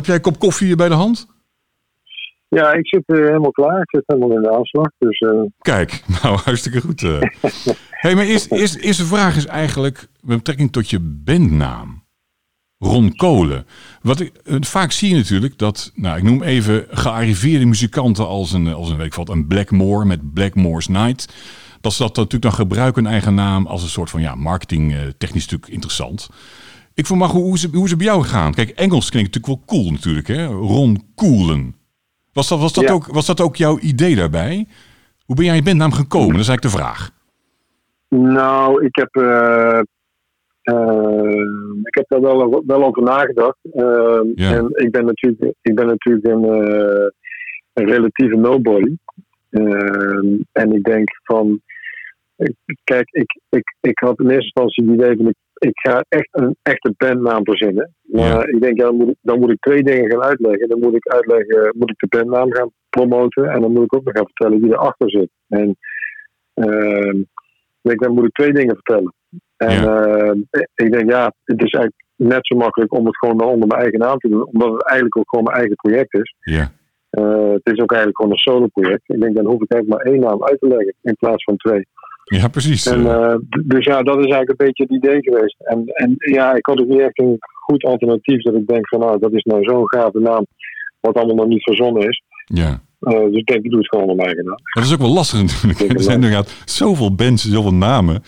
Heb jij een kop koffie bij de hand? Ja, ik zit helemaal klaar. Ik zit helemaal in de aanslag. Dus, Kijk, nou hartstikke goed. hey, maar eerst, eerst, eerste vraag is eigenlijk met betrekking tot je bandnaam. Ron Kolen. Wat ik, vaak zie je natuurlijk dat, nou, ik noem even gearriveerde muzikanten als een, als een, weet ik wat, een Blackmore met Blackmore's Night. Dat ze dat natuurlijk dan gebruiken, hun eigen naam, als een soort van ja, marketing technisch natuurlijk interessant. Ik vroeg maar hoe, het, hoe het bij jou gegaan? Kijk, Engels klinkt natuurlijk wel cool natuurlijk, hè? Ron Koelen. Was dat, was, dat ook, was dat ook jouw idee daarbij? Hoe ben jij je bandnaam gekomen? Dat is eigenlijk de vraag. Nou, ik heb uh, ik heb daar wel, wel over nagedacht. Uh, ja. En ik ben natuurlijk, ik ben natuurlijk een, een relatieve nobody. en ik denk van. Kijk, ik, ik, ik had in eerste instantie het idee van ik, ik ga echt een echte bandnaam verzinnen. Maar ja. ik denk, ja, dan, moet ik, dan moet ik twee dingen gaan uitleggen. Dan moet ik uitleggen, moet ik de bandnaam gaan promoten. En dan moet ik ook nog gaan vertellen wie erachter zit. En ik denk, dan moet ik twee dingen vertellen. En uh, ik denk, ja, het is eigenlijk net zo makkelijk om het gewoon dan onder mijn eigen naam te doen, omdat het eigenlijk ook gewoon mijn eigen project is. Ja. Uh, het is ook eigenlijk gewoon een solo project. Ik denk, dan hoef ik eigenlijk maar één naam uit te leggen in plaats van twee. Ja, precies. En, uh, dus ja, dat is eigenlijk een beetje het idee geweest. En, en ja, ik had ook niet echt een goed alternatief dat ik denk van nou, dat is nou zo'n gave naam, wat allemaal nog niet verzonnen is. Ja. Uh, dus ik denk, ik doe het gewoon onder mijn eigen naam. Dat is ook wel lastig natuurlijk. Er zijn inderdaad zoveel bands, zoveel namen.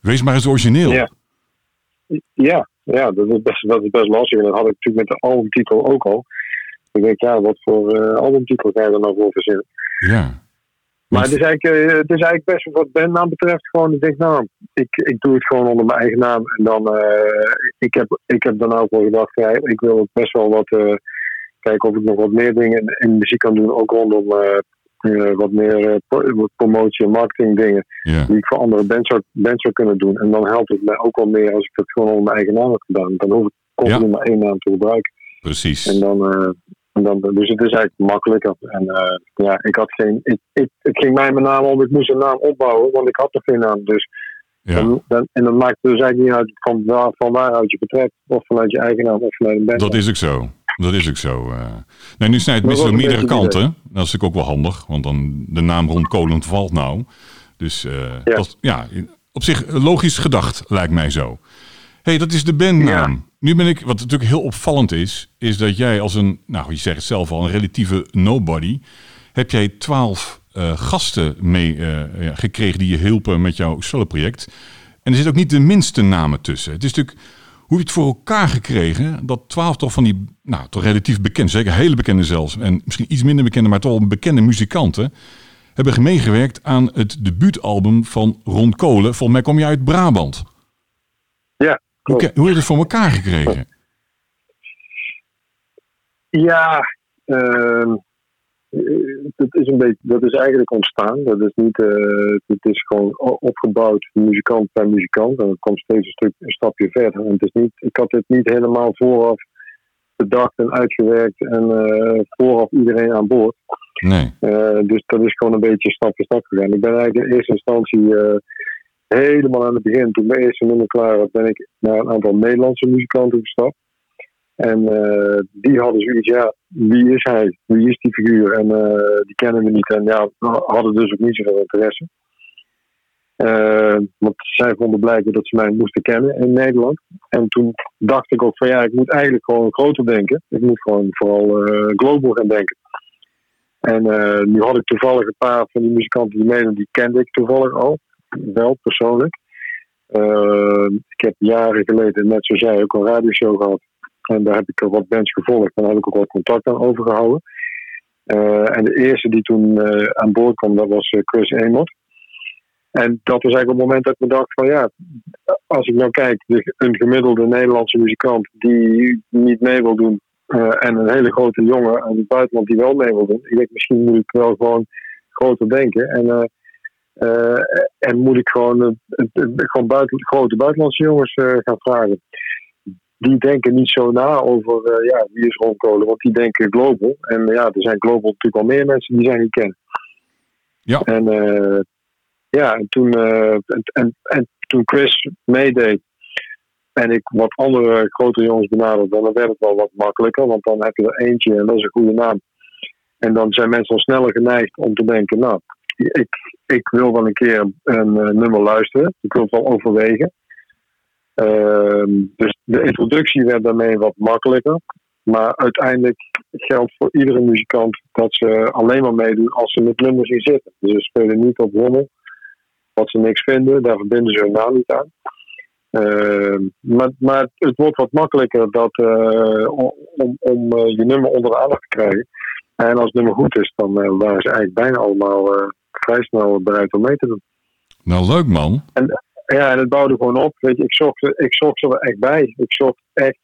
Wees maar eens origineel. Ja, ja, ja dat, is best, dat is best lastig. En dat had ik natuurlijk met de albumtitel ook al. Ik denk, ja, wat voor uh, albumtitel ga je er nou voor verzinnen? Ja. Maar het is, eigenlijk, uh, het is eigenlijk best wat bandnaam betreft gewoon, ik denk nou, ik, ik doe het gewoon onder mijn eigen naam. En dan, uh, ik, heb, ik heb dan ook wel gedacht, ja, ik wil best wel wat, kijken of ik nog wat meer dingen in, in muziek kan doen, ook rondom uh, wat meer uh, promotie en marketing dingen. Ja. Die ik voor andere bands zou, bands zou kunnen doen. En dan helpt het mij ook wel meer als ik dat gewoon onder mijn eigen naam heb gedaan. Dan hoef ik continu ja. maar één naam te gebruiken. Precies. En dan, uh, en dan, dus het is eigenlijk makkelijker. En ja, ik had geen. Ik, ik, het ging mij met name om, ik moest een naam opbouwen, want ik had nog geen naam. Dus ja. dan, dan, en dan maakt het dus eigenlijk niet uit van, waar, van waaruit je vertrekt. Of vanuit je eigen naam of vanuit een band. Dat is ook zo. Dat is ook zo. Uh. Nee, nu snijdt het mis op meerdere kanten. Dat is natuurlijk ook wel handig, want dan de naam rond Kolen valt nou. Dus uh, ja. Dat, ja, op zich logisch gedacht, lijkt mij zo. hey, dat is de bandnaam. Ja. Nu ben ik, wat natuurlijk heel opvallend is, is dat jij als een, nou je zegt het zelf al, een relatieve nobody, heb jij twaalf uh, gasten mee ja, gekregen die je hielpen met jouw solo-project. En er zitten ook niet de minste namen tussen. Het is natuurlijk hoe je het voor elkaar gekregen dat twaalf toch van die, nou, toch relatief bekend, zeker hele bekende zelfs, en misschien iets minder bekende, maar toch bekende muzikanten, hebben meegewerkt aan het debuutalbum van Ron Kolen. Volgens mij kom je uit Brabant. Hoe, hoe heb je het voor elkaar gekregen? Ja, uh, dat is, een beetje, dat is eigenlijk ontstaan. Dat is niet, uh, het is gewoon opgebouwd muzikant bij muzikant. En het komt steeds een, stuk, een stapje verder. En het is niet, ik had het niet helemaal vooraf bedacht en uitgewerkt en uh, vooraf iedereen aan boord. Nee. Uh, dus dat is gewoon een beetje stap voor stap gegaan. Ik ben eigenlijk in eerste instantie helemaal aan het begin, toen mijn eerste nummer klaar was, ben ik naar een aantal Nederlandse muzikanten gestapt. En uh, die hadden zoiets, ja, wie is hij? Wie is die figuur? En uh, die kennen we niet. En ja, we hadden dus ook niet zoveel interesse. Uh, want zij vonden blijkbaar dat ze mij moesten kennen in Nederland. En toen dacht ik ook van ja, ik moet eigenlijk gewoon groter denken. Ik moet gewoon vooral global gaan denken. En nu had ik toevallig een paar van die muzikanten die meedoen, die kende ik toevallig al. Wel persoonlijk. ik heb jaren geleden, net zoals jij, ook een radioshow gehad. En daar heb ik wat bands gevolgd. En daar heb ik ook wat contact aan overgehouden. Uh, en de eerste die toen uh, aan boord kwam, dat was uh, Chris Amott. En dat was eigenlijk het moment dat ik me dacht van ja, als ik nou kijk, een gemiddelde Nederlandse muzikant die niet mee wil doen en een hele grote jongen aan het buitenland die wel mee wil doen. Ik denk misschien moet ik wel gewoon groter denken en, en moet ik gewoon, gewoon buiten, grote buitenlandse jongens gaan vragen die denken niet zo na over ja, wie is Ron Kolen, want die denken global. En ja, er zijn global natuurlijk al meer mensen die zijn kennen. Ja. En ja, en toen, en, en, en, toen Chris meedeed, en ik wat andere grote jongens benaderde, dan werd het wel wat makkelijker. Want dan heb je er eentje en dat is een goede naam. En dan zijn mensen al sneller geneigd om te denken, nou, ik, ik wil wel een keer een nummer luisteren. Ik wil het wel overwegen. Ehm, dus de introductie werd daarmee wat makkelijker. Maar uiteindelijk geldt voor iedere muzikant dat ze alleen maar meedoen als ze met nummers zien zitten. Dus ze spelen niet op rommel. Wat ze niks vinden, daar verbinden ze hun naam niet aan. Ehm, maar, het wordt wat makkelijker dat, uh, om, om uh, je nummer onder de aandacht te krijgen. En als het nummer goed is, dan waren ze eigenlijk bijna allemaal vrij snel bereid om mee te doen. Nou, leuk man. En, ja, en het bouwde gewoon op. Weet je, ik, zocht, ik zocht er echt bij. Ik zocht echt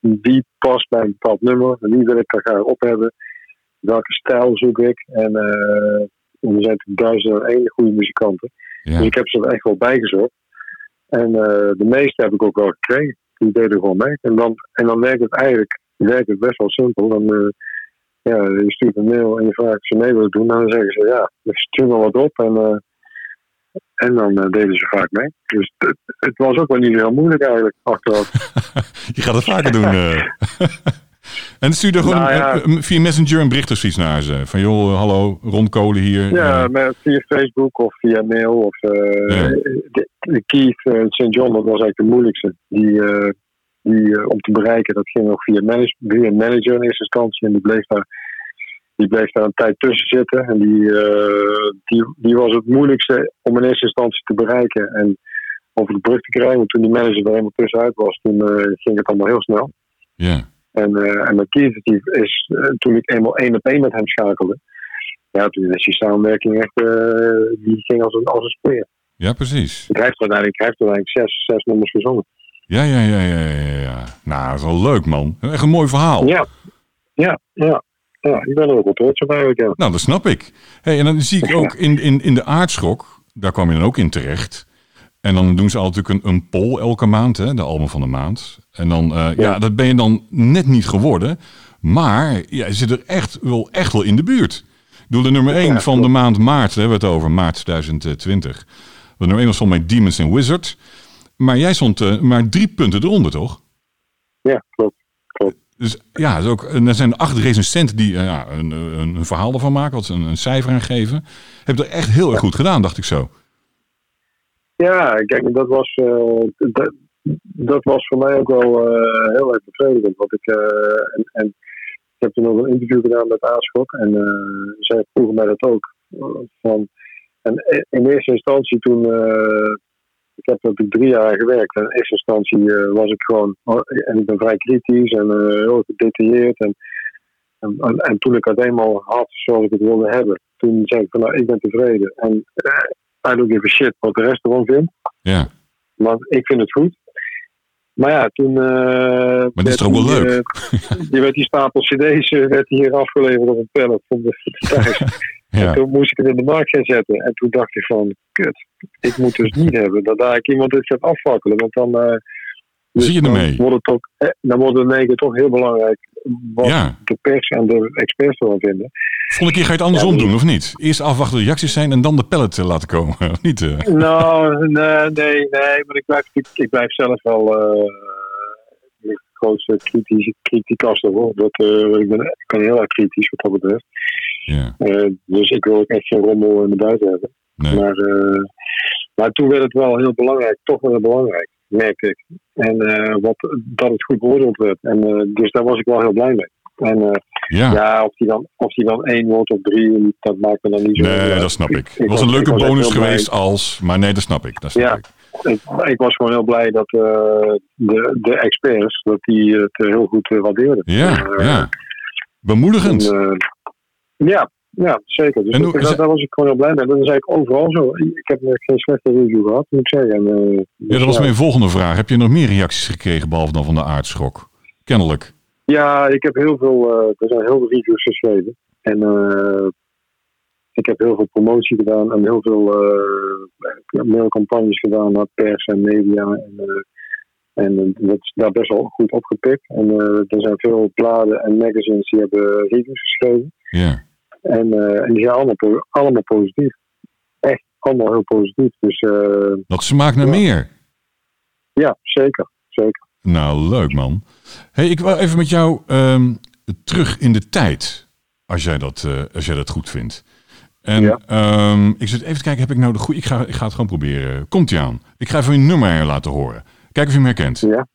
wie past bij een bepaald nummer. Wie wil ik er graag op hebben. Welke stijl zoek ik. En er zijn duizenden en één goede muzikanten. Ja. Dus ik heb ze er echt wel bij gezocht. En uh, de meeste heb ik ook wel gekregen. Die deden gewoon mee. En dan, en dan werkt het eigenlijk werkt het best wel simpel. Dan, uh, ja, je stuurt een mail en je vraagt of ze mee willen doen. En dan zeggen ze ja, stuur maar wat op. En, uh, en dan deden ze vaak mee. Dus het, het, was ook wel niet heel moeilijk eigenlijk achteraf. je gaat het vaker doen. En stuur er gewoon nou via Messenger een bericht of iets naar ze. Van joh, hallo, Ron Kolen hier. Ja, via Facebook of via mail. Of, uh, de, de Keith St. John, dat was eigenlijk de moeilijkste. Die, die om te bereiken, dat ging nog via, manage, via een manager in eerste instantie. En die bleef daar, die bleef daar een tijd tussen zitten. En die, die, die was het moeilijkste om in eerste instantie te bereiken. En over de brug te krijgen. Want toen die manager er helemaal tussenuit was, toen ging het allemaal heel snel. Ja. En, uh, en met Kievetief is uh, toen ik eenmaal één op één met hem schakelde. Ja, toen is die samenwerking echt, uh, die ging als een, als een speer. Ja, precies. Ik heeft uiteindelijk, hij heeft uiteindelijk zes, zes nummers gezongen. Ja, ja, ja, ja, ja, ja. Nou, dat is wel leuk, man. Echt een mooi verhaal. Ja, ja, ja. Ja, ik ben er ook wel trots op eigenlijk. Ja. Nou, dat snap ik. Hey, en dan zie ik ook in, in, in de aardschok, daar kwam je dan ook in terecht. En dan doen ze altijd een, een poll elke maand, hè, de album van de maand. En dan, uh, ja. ja. dat ben je dan net niet geworden. Maar ja, je zit er echt wel, echt wel in de buurt. Ik bedoel, de nummer 1 ja, van de maand maart, daar hebben we het over, maart 2020. De nummer 1 was van mij Demons and Wizards. Maar jij stond uh, maar drie punten eronder, toch? Ja, klopt. klopt. Dus ja, is ook, er zijn acht recensenten die uh, ja, een, een, verhaal ervan maken, wat ze een, een cijfer aan geven. Heb er echt heel erg goed gedaan, dacht ik zo. Ja, kijk, dat was, dat, dat, was voor mij ook wel heel erg bevredigend. Want ik, en, en, ik heb toen nog een interview gedaan met Aarschot en zij vroegen mij dat ook. Van, en in eerste instantie toen, ik heb natuurlijk drie jaar gewerkt. En in eerste instantie was ik gewoon, en ik ben vrij kritisch en heel gedetailleerd. En, en, en, toen ik het eenmaal had zoals ik het wilde hebben, toen zei ik van nou, ik ben tevreden. En I don't give a shit wat de rest ervan vindt. Ja. Want ik vind het goed. Maar ja, toen... Uh, maar dit is toch wel leuk? Uh, die werd die stapel cd's uh, werd hier afgeleverd op een pallet van de thuis. Ja. En toen moest ik het in de markt gaan zetten. En toen dacht ik van, kut, ik moet dus niet hebben dat daar iemand dit gaat afvakkelen. Want dan... Dus Zie je ermee? Dan wordt het, ook, dan wordt het in één keer toch heel belangrijk wat ja. de pers en de experts ervan vinden. Volgende keer ga je het andersom ja, doen, of niet? Eerst afwachten de reacties zijn en dan de pallet laten komen, of niet? Nou, nee, nee, nee, maar ik blijf, ik, ik blijf zelf wel uh, de grootste kritische criticast hoor. Dat, uh, ik, ben, ik ben heel erg kritisch wat dat betreft. Ja. dus ik wil ook echt geen rommel in de buiten hebben. Nee. Maar, maar toen werd het wel heel belangrijk, toch wel heel belangrijk, merk ik. En wat, dat het goed beoordeeld werd. En, dus daar was ik wel heel blij mee. En uh, ja, ja of, die dan, of die dan één wordt of drie, dat maakt me dan niet zo. Nee, dat snap ik. Het was een leuke bonus geweest als, maar nee, dat snap ik. Dat snap ja, ik. Ik, ik, was gewoon heel blij dat uh, de, de experts dat die het heel goed waardeerden. Ja, uh, ja. Bemoedigend. En, ja, ja, zeker. Dus hoe, dat, daar was ik gewoon heel blij mee. Dat is eigenlijk overal zo. Ik heb geen slechte review gehad, moet ik zeggen. En, ja, dat was mijn volgende vraag. Heb je nog meer reacties gekregen, behalve dan van de aardschok? Kennelijk. Ja, ik heb heel veel, uh, er zijn heel veel reviews geschreven. En uh, ik heb heel veel promotie gedaan en heel veel uh, mailcampagnes gedaan naar pers en media. En, en dat is daar best wel goed opgepikt. En er zijn veel bladen en magazines die hebben reviews geschreven. Ja. En, en die zijn allemaal, allemaal positief. Echt allemaal heel positief. Dus, dat smaakt naar meer. Ja, zeker. zeker. Nou, leuk man. Hey, ik wil even met jou ehm, terug in de tijd, als jij dat, uh, als jij dat goed vindt. En ja. um, ik zit even te kijken, heb ik nou de goede... Ik ga, ik ga het gewoon proberen. Komt ie aan. Ik ga even een nummer laten horen. Kijk of je hem herkent. Ja.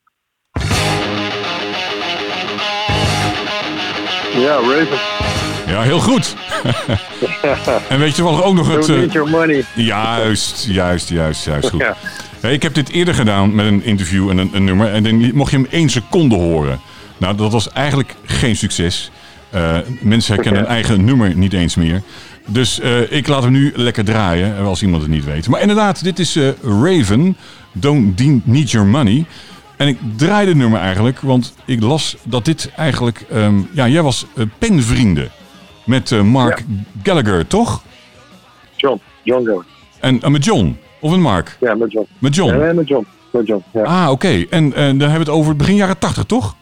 Ja, Raven. Ja, heel goed. en weet je wel ook nog het... Don't your money. Juist, juist, juist, juist goed. Ja. Hey, ik heb dit eerder gedaan met een interview en een, een, nummer. En dan mocht je hem één seconde horen. Nou, dat was eigenlijk geen succes. Uh, mensen herkennen hun eigen nummer niet eens meer. Dus uh, ik laat hem nu lekker draaien, als iemand het niet weet. Maar inderdaad, dit is uh, Raven, Don't Need Your Money. En ik draai het nummer eigenlijk, want ik las dat dit eigenlijk... Um, ja, jij was penvrienden met Mark ja. Gallagher, toch? John, John Gallagher. En met John? Of met Mark? Ja, met John. Met John? Ja, met John. Met John ja. Ah, oké. Okay. En, en dan hebben we het over begin jaren tachtig, toch?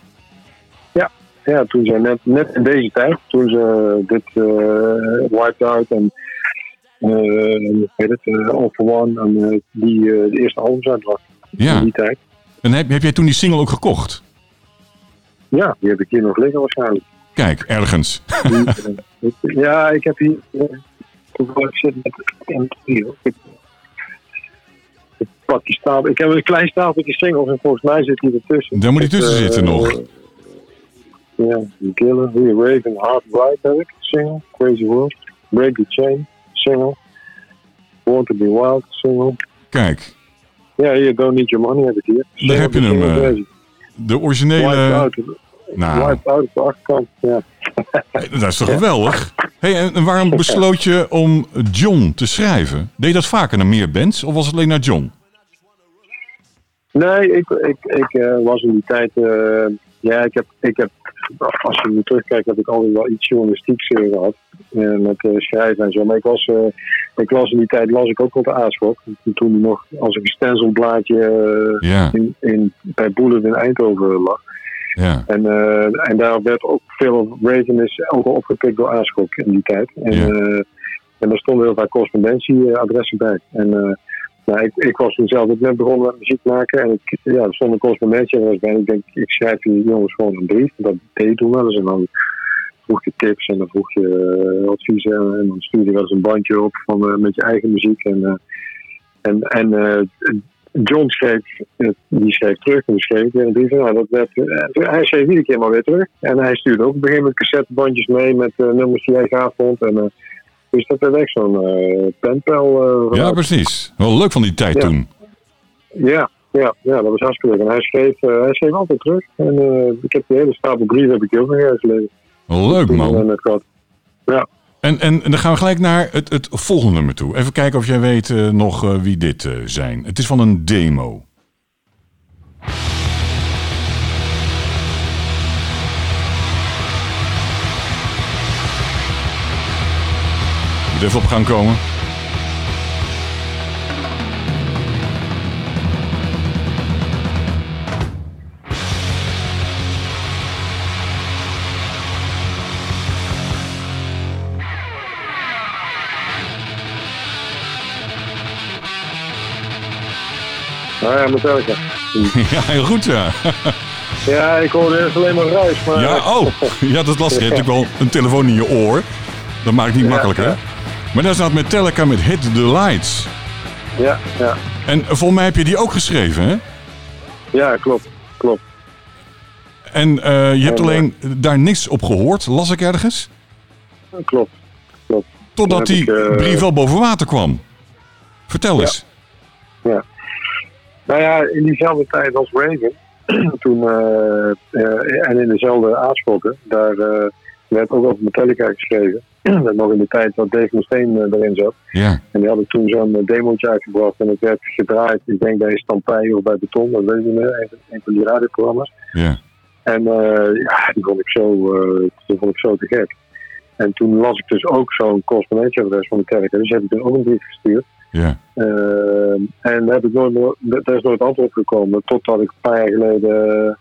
Ja, ja toen ze net, net in deze tijd, toen ze dit uh, Wiped Out en uh, weet het, uh, All for One en uh, die de eerste albums uitbracht. Ja. In die tijd. En heb, heb jij toen die single ook gekocht? Ja, die heb ik hier nog liggen waarschijnlijk. Kijk, ergens. ja, ik heb hier... Toevallig zit met pak die stapel. Ik heb een klein stapeltje singles en volgens mij zit hij ertussen. Daar moet hij tussen uh, zitten nog. Ja, Gillen, hier Raven, Hard Bright heb ik, single. Crazy World. Break the Chain, single. Want to be Wild, single. Kijk. Ja, hier, Don't Need Your Money heb ik hier. Daar heb je hem. Uh, de originele... Nou. Op de achterkant, ja. dat is toch geweldig? Hey, en waarom besloot je om John te schrijven? Deed je dat vaker naar meer bands of was het alleen naar John? Nee, ik, ik, ik uh, was in die tijd. Uh, ja, ik heb, ik heb. Als je nu terugkijkt, heb ik altijd wel iets journalistieks uh, gehad. met schrijven en zo. Maar ik was. ik las in die tijd las ik ook op de Aarschot. Toen nog als een stencilblaadje in, in, bij Boelen in Eindhoven lag. Ja. En, en daar werd ook veel Raven is ook al opgepikt door Aarschot in die tijd. En, Ja. en daar stonden heel vaak correspondentieadressen bij. En nou, ik, ik was toen zelf ook net begonnen met muziek maken. En ik, ja, er stond een correspondentieadres bij. En ik denk, ik schrijf die jongens gewoon een brief. Dat deed ik toen wel eens. En dan vroeg je tips en dan vroeg je uh, adviezen. En dan stuurde je wel eens een bandje op van, uh, met je eigen muziek. En, uh, en, en John schreef, die schreef terug en die schreef weer een brief. Nou, dat werd, hij schreef iedere keer maar weer terug. En hij stuurde ook op een gegeven moment cassettebandjes mee met nummers die hij gaaf vond. En, dus dat werd echt zo'n uh, penpel. Uh, ja, precies. Wel leuk van die tijd ja. toen. Ja, ja, ja, dat was hartstikke leuk. En hij schreef, uh, hij schreef altijd terug. En ik heb de hele stapel brieven heb ik ook nog uitgelezen. Leuk man. Ja. En, en, en dan gaan we gelijk naar het, het volgende nummer toe. Even kijken of jij weet uh, nog uh, wie dit uh, zijn. Het is van een demo. Moet even op gang komen. Nou ja, Metallica. ja, heel goed ja. ja, ik hoorde eerst alleen maar ruis. Maar... Ja, oh. Ja, dat is lastig. Je hebt natuurlijk wel een telefoon in je oor. Dat maakt het niet Ja, makkelijker. ja. Maar daar staat Metallica met Hit the Lights. Ja, ja. En volgens mij heb je die ook geschreven, hè? ja, klopt. Klopt. En eh, je hebt En, eh, alleen daar niks op gehoord, las ik ergens. Klopt. Totdat Dan heb die ik, eh, brief wel boven water kwam. Vertel eens. Nou ja, in diezelfde tijd als Reagan, toen, eh, eh, en in dezelfde aanspoken, daar eh, werd ook over Metallica geschreven. dat nog in de tijd dat Dave Mustaine eh, erin zat. Ja, En die hadden toen zo'n demootje uitgebracht en het werd gedraaid, ik denk bij Stampij of bij Beton, dat weet ik niet meer, een, van die radioprogramma's. ja, En eh, ja, die vond ik zo, die vond ik zo te gek. En toen las ik dus ook zo'n correspondentieadres van Metallica, dus heb ik toen ook een brief gestuurd. Ja. Eh, en daar heb ik nooit, daar is nooit antwoord op gekomen. Totdat ik een paar jaar geleden eh,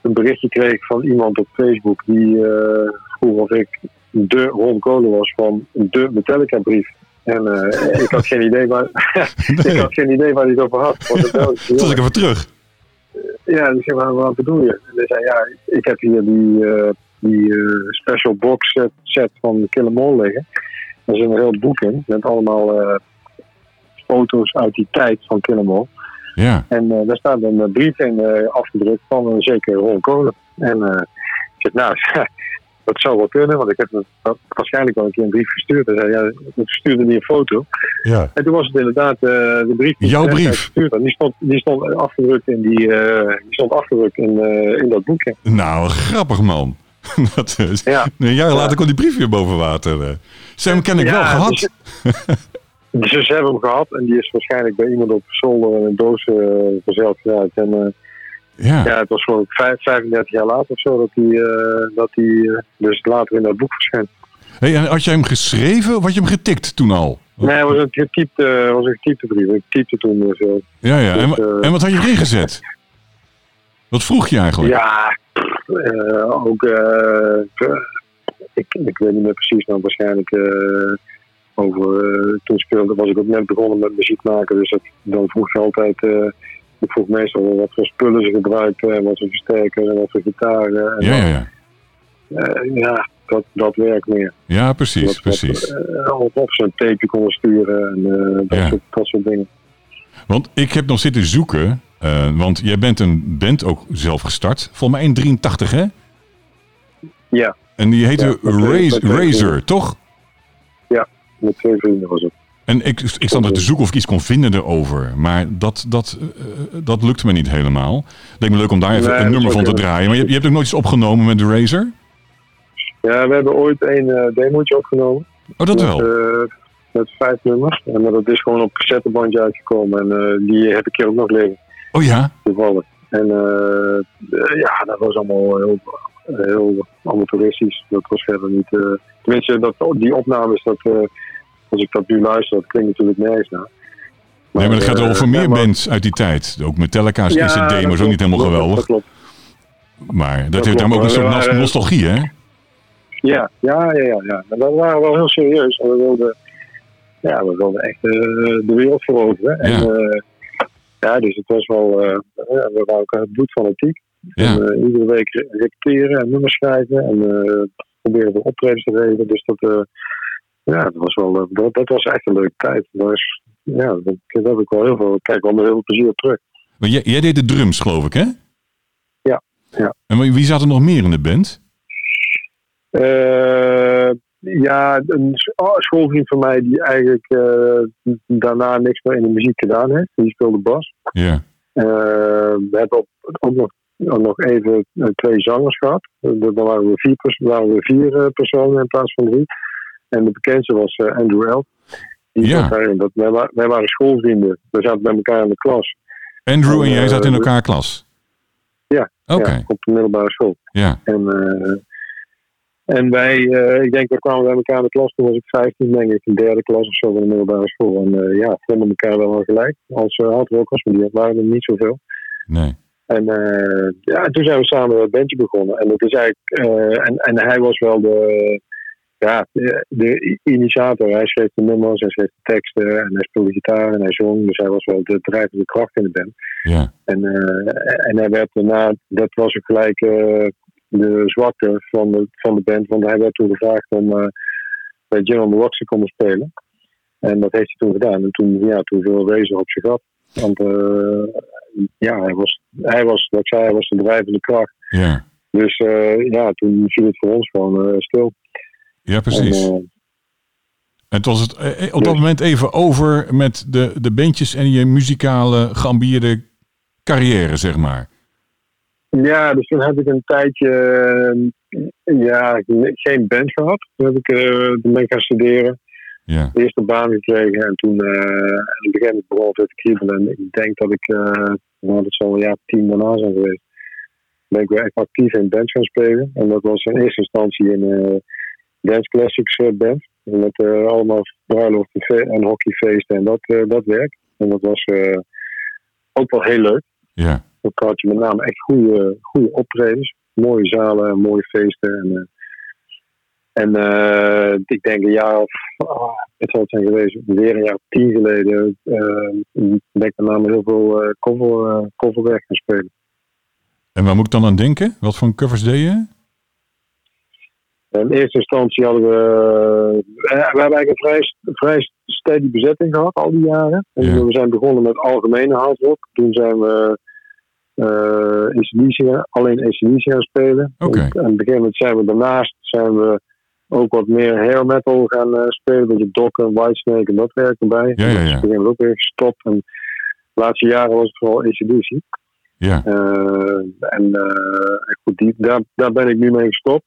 een berichtje kreeg van iemand op Facebook die eh, vroeg of ik de Ron Kolen was van de Metallica brief. En ik had geen idee waar, ik had geen idee waar hij het over had. Toen was ik even terug. Ja, dus zei, wat bedoel je? En hij zei, ja, ik heb hier die, die special box set, set van Kill liggen. Er zit een heel boek in met allemaal foto's uit die tijd van Kill Ja. En daar staat een brief in afgedrukt van een zekere Ron Kolen. En ik zeg, nou, dat zou wel kunnen, want ik heb waarschijnlijk al een keer een brief gestuurd. Hij zei, ja, ik stuurde niet een foto. Ja. En toen was het inderdaad uh, de brief die Jouw brief? Die stond, die stond afgedrukt in, die, uh, die stond afgedrukt in, uh, in dat boekje. Nou, grappig man. dat is, ja. Een jaar later kon die brief weer boven water. Sam ken ik ja, wel gehad. Dus, dus ze hebben hem gehad en die is waarschijnlijk bij iemand op zolder in een doos verzeld geraakt. En ja. ja, het was gewoon 35 jaar later of zo dat hij, uh, dat uh, dus later in dat boek verscheen. Hey, en had jij hem geschreven of had je hem getikt toen al? Nee, het was een getypte, was een getypte brief. Ik typte toen zo. Ja, ja. Dus, en, uh, en, wat had je erin gezet? Wat vroeg je eigenlijk? Ja, ook... ik, ik weet niet meer precies, maar waarschijnlijk over... toen speelde, was ik ook net begonnen met muziek maken, dus dat, dan vroeg je altijd ik vroeg meestal wat voor spullen ze gebruikten en wat voor versterker en wat voor gitaren. En ja, ja, ja. Ja, dat, dat werkt meer. Ja, precies, dat, precies. Uh, of, ze een tapeje konden sturen en dat, ja. soort, dat soort dingen. Want ik heb nog zitten zoeken, want jij bent een band ook zelf gestart. Volgens mij 1,83 hè? Ja. En die heette ja, Razor, Razor, toch? Ja, met twee vrienden was het. En ik, ik stond er te zoeken of ik iets kon vinden erover. Maar dat, dat, uh, dat lukte me niet helemaal. Het leek me leuk om daar even Nee, een nummer van te draaien. Maar je, je hebt ook nooit iets opgenomen met de Razer? Ja, we hebben ooit een uh, demootje opgenomen. Oh, dat met, wel? uh, met vijf nummers. En maar dat is gewoon op cassettebandje uitgekomen. En die heb ik hier ook nog liggen. Oh ja? Toevallig. En ja, dat was allemaal heel, heel amateuristisch. Dat was verder niet... tenminste, dat, die opnames, dat als ik dat nu luister, dat klinkt natuurlijk nergens naar. Maar, nee, maar dat gaat uh, over meer ja, maar, bands uit die tijd. Ook Metallica's ja, eerste demo is ook niet helemaal geweldig. Dat klopt. Maar dat, Dat heeft dan ook een soort nostalgie, hè? Ja, ja, ja, ja. ja. Maar dat waren wel heel serieus. We wilden, ja, we wilden echt uh, de wereld veroveren. En, Ja. uh, ja, dus het was wel, uh, we waren ook het bloed fanatiek. Ja. En, uh, iedere week re- repeteren en nummers schrijven en uh, proberen de optredens te regelen. Dus dat, ja, dat was wel, dat, dat was echt een leuke tijd. Dat was, ja, dat, dat heb ik wel heel veel, kijk wel met heel veel plezier op terug. Maar jij, jij deed de drums, geloof ik, hè? Ja, ja. En wie wie zat er nog meer in de band? Uh, ja, een oh, schoolvriend van mij die eigenlijk uh, daarna niks meer in de muziek gedaan heeft. Die speelde bas. Ja. Uh, we hebben op, ook nog, nog even uh, twee zangers gehad. Dan waren we vier, waren we vier personen in plaats van drie. En de bekendste was Andrew L. Die Ja. Dat, wij, wij waren schoolvrienden. We zaten bij elkaar in de klas. Andrew en jij eh, zaten in elkaar klas? Ja, op de middelbare school. ja. En, uh, en wij, uh, ik denk, we kwamen bij elkaar in de klas. Toen was ik 15, denk ik, in derde klas of zo van de middelbare school. En uh, ja, vonden elkaar wel wel gelijk. Als uh, hardrockers, maar die waren er niet zoveel. Nee. En uh, ja, toen zijn we samen een bandje begonnen. En dat is eigenlijk, en, en hij was wel de, ja, de, de initiator. Hij schreef de nummers, hij schreef de teksten en hij speelde gitaar en hij zong. Dus hij was wel de drijvende kracht in de band. Ja. En, en hij werd daarna, dat was ook gelijk de zwakte van de, van de band, want hij werd toen gevraagd om uh, bij Jim on the Rocks te komen spelen. En dat heeft hij toen gedaan. En toen, ja, toen viel op zijn gat. Want uh, ja, hij was, hij was, wat ik zei, hij was de drijvende kracht. Ja. Dus uh, ja, toen viel het voor ons gewoon stil. Ja, precies. En, En toen was het eh, op dat moment even over met de, de bandjes en je muzikale geambieerde carrière, zeg maar. Ja, dus toen heb ik een tijdje uh, ja, geen band gehad. Toen heb ik, uh, toen ben ik gaan studeren. Ja. De eerste baan gekregen en toen uh, in het begin begon het te kriebelen. Ik denk dat ik, uh, nou, dat zal een jaar tien daarna zijn geweest. Ben ik weer echt actief in bands gaan spelen. En dat was in eerste instantie in uh, Dance Classics band. Met uh, allemaal bruiloften fe- en hockeyfeesten en dat, dat werk. En dat was ook wel heel leuk. Ja. Je met name echt goede, goede optredens. Mooie zalen, mooie feesten. En, uh, En uh, ik denk een jaar of, oh, het zal het zijn geweest, weer een jaar of tien geleden, uh, ben ik daarna heel veel uh, cover, coverwerk gaan spelen. En waar moet ik dan aan denken? Wat voor covers deed je? In eerste instantie hadden we, we hebben eigenlijk een vrij, vrij steady bezetting gehad al die jaren. En we zijn begonnen met algemene hardrock. Toen zijn we uh, alleen ACDC gaan spelen. Okay. En, op een gegeven moment zijn we daarnaast zijn we ook wat meer hair metal gaan uh, spelen. Een beetje Dokken, Whitesnake en dat werk erbij. Ja, ja, ja. Dus we ook weer gestopt. En de laatste jaren was het vooral ACDC. Ja. Uh, en goed, die, daar, daar ben ik nu mee gestopt.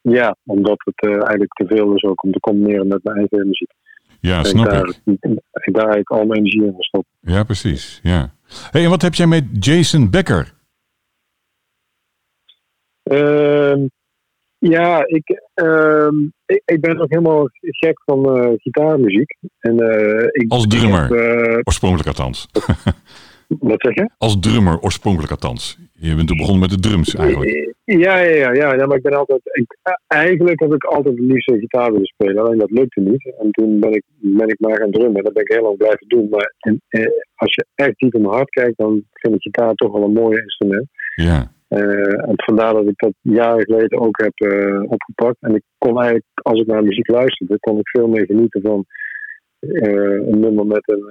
ja, omdat het eigenlijk te veel is ook om te combineren met mijn eigen muziek. Ja, snap ik. Daar, ik. daar eigenlijk al mijn energie in gestopt. Ja, precies. Ja. Hey, en wat heb jij met Jason Becker? Uh, ja, ik, uh, ik, ik, ben ook helemaal gek van uh, gitaarmuziek. En, uh, ik, Als drummer, heb, oorspronkelijk althans. Wat zeg je? Als drummer, oorspronkelijk althans. Je bent toen begonnen met de drums eigenlijk. Ja, ja, ja, ja, ja maar ik ben altijd. Ik, eigenlijk heb ik altijd het liefst gitaar willen spelen, alleen dat lukte niet. En toen ben ik, ben ik maar gaan drummen. Dat ben ik heel lang blijven doen. Maar en, eh, als je echt diep in mijn hart kijkt, dan vind ik gitaar toch wel een mooi instrument. Ja. Uh, en vandaar dat ik dat jaren geleden ook heb uh, opgepakt. En ik kon eigenlijk, als ik naar muziek luisterde, kon ik veel meer genieten van een nummer met een,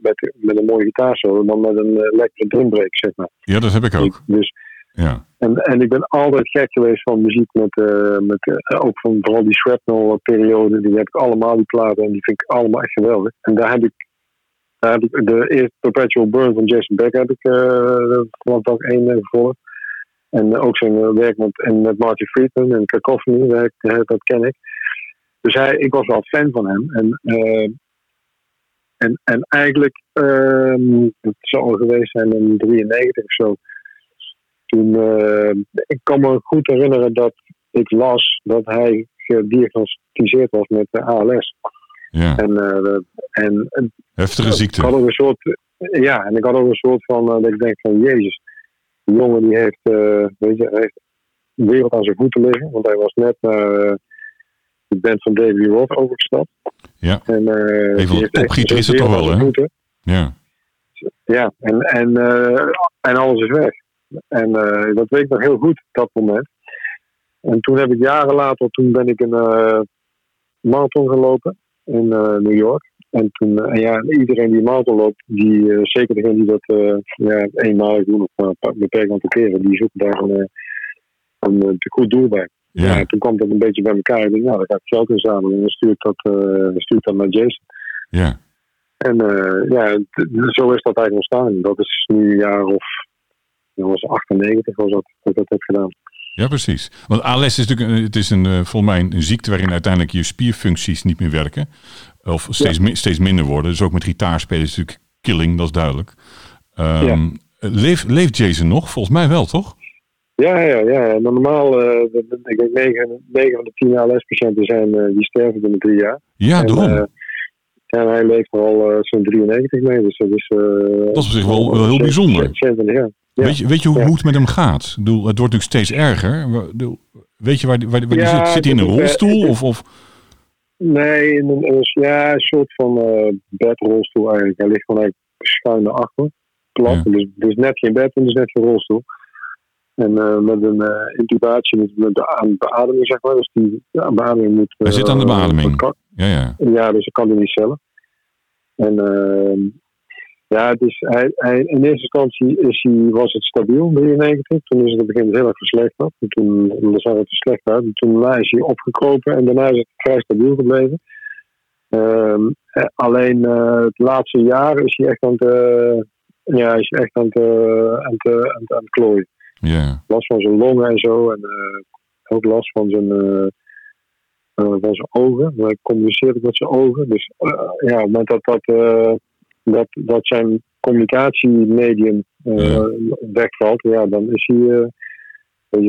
met, met een mooie gitaarsolo dan met een lekkere drumbreak, zeg maar. Ja, dat heb ik ook. Dus, ja. en, en ik ben altijd gek geweest van muziek met, met ook van vooral die shrapnel periode. Die heb ik allemaal, die platen, en die vind ik allemaal echt geweldig. En daar heb ik daar heb ik de eerste Perpetual Burn van Jason Beck heb ik uh, vanaf dag één gevolgd. En ook zijn werk met, en met Martin Friedman en Cacophony, werk, dat ken ik. Dus hij, ik was wel fan van hem. En, en, en eigenlijk, uh, het zal geweest zijn in 93 of zo. Toen, uh, ik kan me goed herinneren dat ik las dat hij gediagnosticeerd was met ALS. Ja. En, en, Heftige ziekte. Ik had ook een soort, ja, en ik had ook een soort van, dat ik denk van, jezus die jongen die heeft, uh, weet je, heeft de wereld aan zijn voeten liggen. Want hij was net naar de band van David Roth overgestapt. Ja. En, uh, Even topgieter is het toch wel, hè? Ja. Ja, en, en, en alles is weg. En dat weet ik nog heel goed, dat moment. En toen heb ik jaren later, toen ben ik een marathon gelopen in New York. En toen, en eh, ja, iedereen die marathon loopt, die, zeker degene die dat ja, eenmalig doen of een beperkt aantal keren, die zoeken daar een, een, een goed doel bij. Ja. ja. toen kwam dat een beetje bij elkaar. Ik dacht, nou, dan ga ik geld inzamelen en dan stuur ik dat, uh, stuur ik dat naar Jason. Ja. En ja, zo is dat eigenlijk ontstaan. Dat is nu een jaar of, dat was 98 was dat, dat ik dat heb gedaan. Ja, precies. Want ALS is natuurlijk het is een, volgens mij een ziekte waarin uiteindelijk je spierfuncties niet meer werken. Of steeds, ja. steeds minder worden. Dus ook met gitaarspelen is natuurlijk killing, dat is duidelijk. Um, ja. leeft Jason nog? Volgens mij wel, toch? Ja, ja, ja. Normaal, uh, ik denk 9, 9 van de 10 ALS-patiënten zijn, uh, die sterven binnen drie jaar. Ja, en, daarom. Uh, en hij leeft er al zo'n 93 mee. Dus dat is, dat is op zich wel, wel heel bijzonder. 70 jaar. Ja. Weet, je, weet je hoe, hoe het met hem gaat? Ik bedoel, het wordt natuurlijk steeds erger. Weet je waar, waar, waar ja, zit? Zit hij in een rolstoel? Of, of Nee, in een, ja, een soort van bedrolstoel eigenlijk. Hij ligt gewoon eigenlijk schuin naar achter. Plat. Ja. Dus, dus net geen bed en dus net geen rolstoel. En uh, met een uh, intubatie, met, met de beademing, zeg maar. Dus die ja, beademing moet... hij zit aan de beademing. Ja, ja. ja, dus ik kan hij niet zelf. En ehm, ja, het is, hij, hij, in eerste instantie is hij, was het stabiel, 93. Toen is het op het begin heel erg verslechterd. En toen zag het er slecht uit. En toen is hij opgekropen en daarna is het vrij stabiel gebleven. Um, alleen uh, het laatste jaar is hij echt aan het, uh, ja, is echt aan het, uh, aan het, aan het, aan het klooien. Yeah. Last van zijn longen en zo. En ook last van zijn, van zijn ogen. Hij communiceert ook met zijn ogen. Dus ja, op het moment dat dat dat, dat zijn communicatiemedium ja. wegvalt, ja, dan is hij,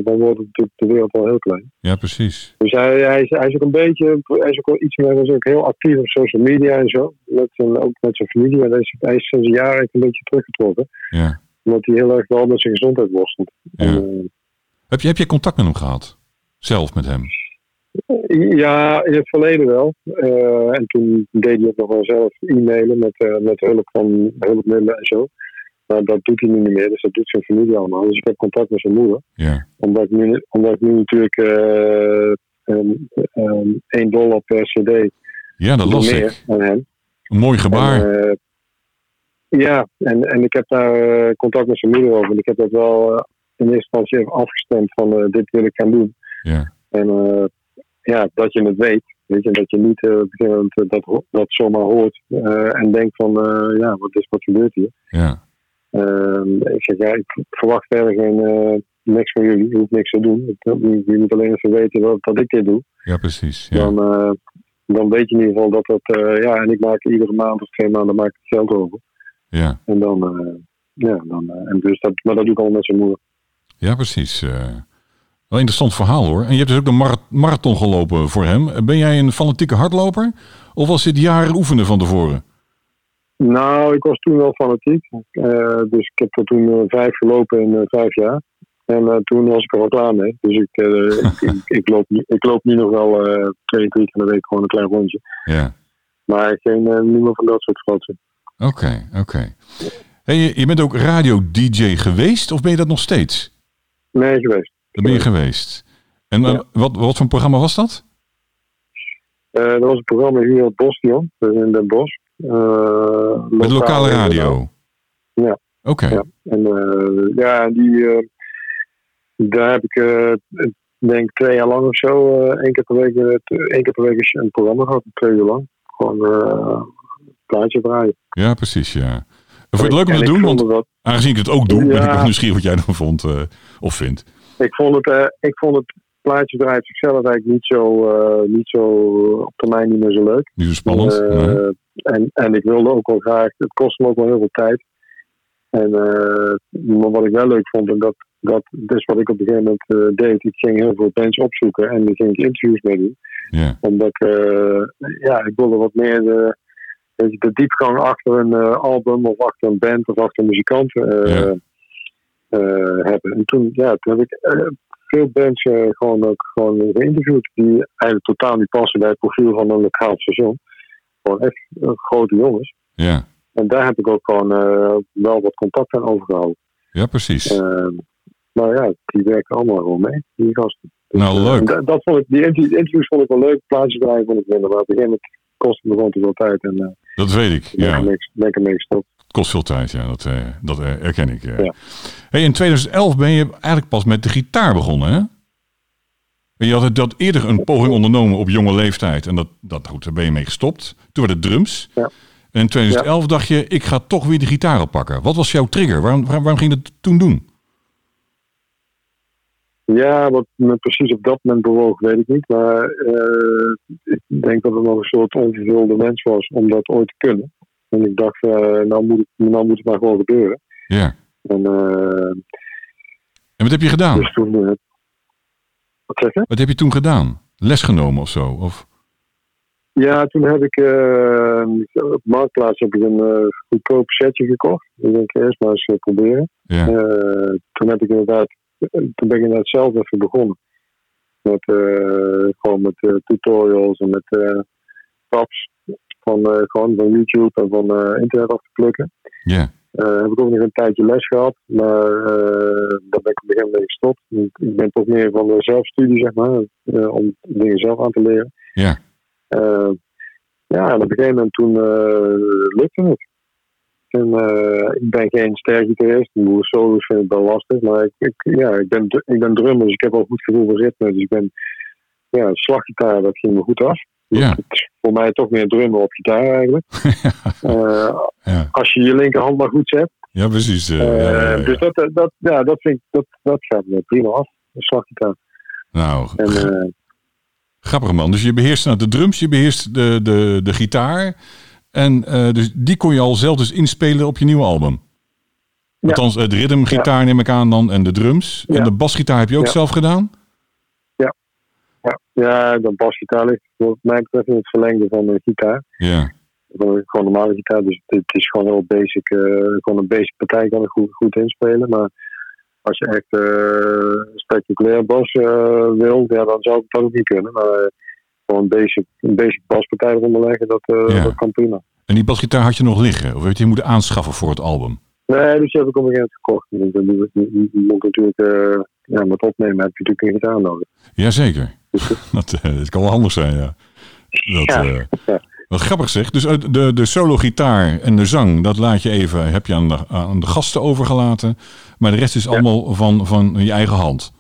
dan wordt natuurlijk de wereld wel heel klein. Ja, precies. Dus hij, hij, is, hij is ook een beetje, hij is ook wel iets meer, hij is ook heel actief op social media en zo, met zijn, ook met zijn familie. En hij is, hij is sinds een jaar een beetje teruggetrokken. Ja. Omdat hij heel erg wel met zijn gezondheid worstelt. Ja. En, Heb je, heb je contact met hem gehad? Zelf met hem? Ja, in het verleden wel. Uh, en toen deed hij ook nog wel zelf e-mailen met, uh, met hulp van hulpmiddelen en zo. Maar dat doet hij nu niet meer, dus dat doet zijn familie allemaal. Dus ik heb contact met zijn moeder. Ja. Omdat, ik nu, omdat ik nu natuurlijk uh, um, um, 1 dollar per cd. Ja, dat las ik. Aan hem. Een mooi gebaar. En, ja, en, en ik heb daar contact met zijn moeder over. En ik heb dat wel in eerste instantie even afgestemd van dit wil ik gaan doen. Ja. En ja, dat je het weet. Weet je, dat je niet uh, uh, dat, dat zomaar hoort uh, en denkt van, ja, wat is wat gebeurt hier? Ja. Ehm, ik zeg, ja, ik verwacht verder geen, niks van jullie. Je hoeft niks te doen. Je moet alleen even weten dat, dat ik dit doe. Ja, precies. Ja. Dan, dan weet je in ieder geval dat dat, ja, en ik maak iedere maand of twee maanden maak ik het geld over. Ja. En dan, ja, dan, en dus dat, maar dat doe ik al met zijn moeder. Ja, precies. Wel een interessant verhaal hoor. En je hebt dus ook de marathon gelopen voor hem. Ben jij een fanatieke hardloper? Of was dit jaren oefenen van tevoren? Nou, ik was toen wel fanatiek. Uh, dus ik heb er toen uh, vijf gelopen in uh, vijf jaar. En toen was ik er wel klaar mee. Dus ik, ik, ik, loop, ik loop nu nog wel twee, drie keer in de week gewoon een klein rondje. Ja. Maar geen niet meer van dat soort fratsen. Oké, oké. Okay. Hey, je, bent ook radio-dj geweest of ben je dat nog steeds? Nee, geweest. Daar ben je geweest. En ja. wat, wat voor programma was dat? Uh, dat was een programma hier in Bostion, dus in Den Bosch. Uh, Met lokale radio? Ja. Oké. Okay. Ja, en uh, ja, die, daar heb ik denk twee jaar lang of zo, één, keer per week, één keer per week een programma gehad, twee uur lang. Gewoon een plaatje draaien. Ja, precies, ja. En vond je het leuk om te doen? Want dat... aangezien ik het ook doe, ja. ben ik ook nieuwsgierig wat jij dan vond of vindt. Ik vond het, uh, ik vond het zichzelf eigenlijk niet zo, uh, niet zo op termijn niet meer zo leuk. Niet zo spannend. Nee. en, en ik wilde ook wel graag, het kostte me ook wel heel veel tijd. En maar wat ik wel leuk vond, en dat, dat is wat ik op een gegeven moment deed, ik ging heel veel bands opzoeken en die ging ik interviews mee doen. Yeah. Omdat ja, ik wilde wat meer de, de diepgang achter een album of achter een band of achter een muzikant. Yeah. Uh, hebben. En toen, ja, toen heb ik veel bands gewoon ook gewoon geïnterviewd die eigenlijk totaal niet passen bij het profiel van een lokaal station. Gewoon echt grote jongens. Ja. En daar heb ik ook gewoon wel wat contact aan overgehouden. Ja, precies. maar ja, die werken allemaal gewoon mee, die gasten. Dus, nou, leuk. Dat, dat, vond ik, die interviews vond ik wel leuk, plaatjes draaien vond ik minder, maar op een gegeven moment kostte me gewoon te veel tijd. En, dat weet ik, ja. Ben ik ermee gestopt kost veel tijd, ja. Dat, uh, dat uh, herken ik. Ja. Hey, in 2011 ben je eigenlijk pas met de gitaar begonnen, hè? En je had dat eerder een poging ondernomen op jonge leeftijd. En dat, dat, goed, daar ben je mee gestopt. Toen werd het drums. Ja. En in 2011 ja. dacht je, ik ga toch weer de gitaar oppakken. Wat was jouw trigger? Waarom, waarom, waarom ging je dat toen doen? Ja, wat me precies op dat moment bewoog, weet ik niet. Maar ik denk dat het nog een soort onvervulde wens was om dat ooit te kunnen. En ik dacht, uh, nou, moet het, nou moet het maar gewoon gebeuren. Ja. En, uh, en wat heb je gedaan? Dus toen, wat zeg je? Wat heb je toen gedaan? Les genomen of zo? Of? Ja, toen heb ik op Marktplaats heb ik een goedkoop setje gekocht. Ik denk eerst maar eens proberen. Ja. toen heb ik inderdaad, toen ben ik inderdaad zelf even begonnen. Met, gewoon met tutorials en met taps van, uh, gewoon van YouTube en van uh, internet af te plukken. Ja. Uh, heb ik ook nog een tijdje les gehad, maar daar ben ik op een gegeven moment gestopt. Ik ben toch meer van de zelfstudie, zeg maar, om dingen zelf aan te leren. Ja. ja, en op een gegeven moment toen lukte het. En, ik ben geen stergitarist, solos vind ik wel lastig, maar ik, ik, ja, ik, ben, ik ben drummer, dus ik heb wel goed gevoel voor ritme. Dus ik ben, ja, slaggitaar, dat ging me goed af. Ja. Voor mij toch meer drummen op gitaar eigenlijk. uh, ja. Als je je linkerhand maar goed zet. Ja, precies. Uh, ja, ja, dus dat, dat, ja, dat, vind ik, dat, dat gaat me prima af. Slaggitaar. Nou, en, grappig man. Dus je beheerst nou, de drums, je beheerst de, de, de gitaar. En dus die kon je al zelf dus inspelen op je nieuwe album. Althans, de ritmegitaar neem ik aan dan en de drums. En de basgitaar heb je ook zelf gedaan? Ja, ja de basgitaar ligt wat mij betreft in het verlengde van de gitaar. Ja. Gewoon normale gitaar, dus het is gewoon heel basic. Uh, gewoon een basic partij kan ik goed, goed inspelen. Maar als je echt uh, spectaculair bas wil, ja, dan zou ik dat ook niet kunnen. Maar een basic, een basic baspartij eronder leggen, dat, dat kan prima. En die basgitaar had je nog liggen? Of heb je die moeten aanschaffen voor het album? Nee, dus die heb ik op een gegeven moment gekocht. Die, moet natuurlijk, uh, ja, met opnemen heb je natuurlijk een gitaar nodig. Jazeker. Dus, dat, uh, dat kan wel anders zijn, ja. Dat, ja. Wat grappig zeg. Dus de, de solo-gitaar en de zang, dat laat je even, heb je aan de, aan de gasten overgelaten. Maar de rest is allemaal van, van je eigen hand.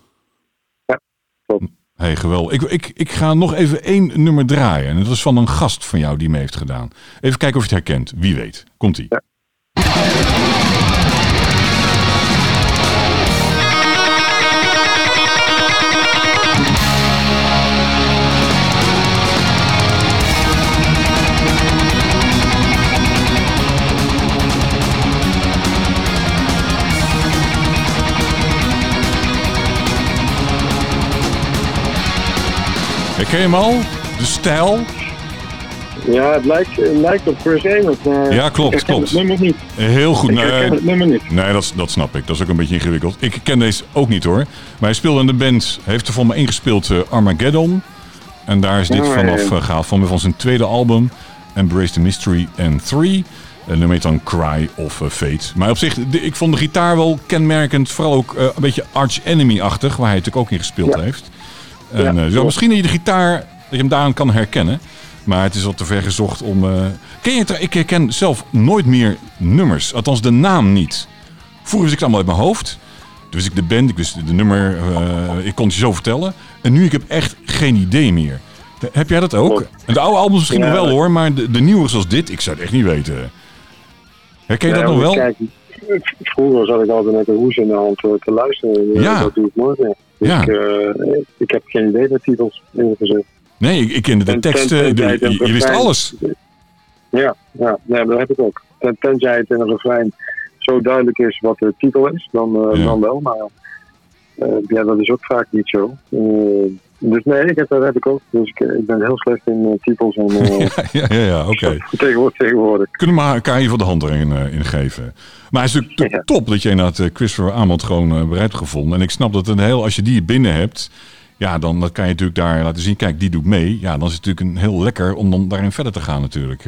Ja, klopt. Hey, geweldig. Ik, ik, ik ga nog even één nummer draaien. En dat is van een gast van jou die me heeft gedaan. Even kijken of je het herkent. Wie weet. Komt-ie. Ken je hem al? De stijl? Ja, het lijkt, het lijkt op Chris Amos. Maar ja, klopt, klopt. Het nummer niet. Heel goed. Ik nee, het nummer niet. Nee, dat, dat snap ik. Dat is ook een beetje ingewikkeld. Ik ken deze ook niet hoor. Maar hij speelde in de band, heeft er voor me ingespeeld uh, Armageddon. En daar is dit oh, vanaf ja. uh, gehaald. Van, van zijn tweede album, Embrace the Mystery and 3. En dan heet dan Cry of uh, Fate. Maar op zich, ik vond de gitaar wel kenmerkend. Vooral ook een beetje Arch Enemy-achtig, waar hij natuurlijk ook in gespeeld ja. heeft. En, ja, uh, misschien dat je de gitaar, dat je hem daaraan kan herkennen. Maar het is al te ver gezocht om... Uh... Ken je? Ik herken zelf nooit meer nummers. Althans, de naam niet. Vroeger wist ik het allemaal uit mijn hoofd. Toen wist ik de band, ik wist de nummer. Uh, ik kon het je zo vertellen. En nu ik heb echt geen idee meer. De, heb jij dat ook? En de oude albums misschien nog wel hoor. Maar de, de nieuwe zoals dit, ik zou het echt niet weten. Herken je dat nog wel? Vroeger zat ik altijd met een hoes in de hand te luisteren. Ja. Dat doe ik nooit meer. Dus ja. ik, uh, ik heb geen idee wat titels ingezet. Nee, ik, ik kende de teksten. je, je wist alles. Ja, ja, ja, dat heb ik ook. Ten, tenzij het in een refrein zo duidelijk is wat de titel is, dan, uh, ja. dan wel. Maar ja, dat is ook vaak niet zo. Uh, dus nee, ik heb, dat heb ik ook. Dus ik, ik ben heel slecht in uh, titels. En, uh, ja, ja, ja, oké. Okay. Tegenwoordig, tegenwoordig. Kunnen we elkaar hier voor de hand erin uh, in geven. Maar het is natuurlijk ja. top dat je inderdaad uh, Christopher Amond gewoon bereid gevonden. En ik snap dat een heel, als je die binnen hebt, ja, dan dat kan je natuurlijk daar laten zien. Kijk, die doet mee. Ja, dan is het natuurlijk een heel lekker om dan daarin verder te gaan natuurlijk.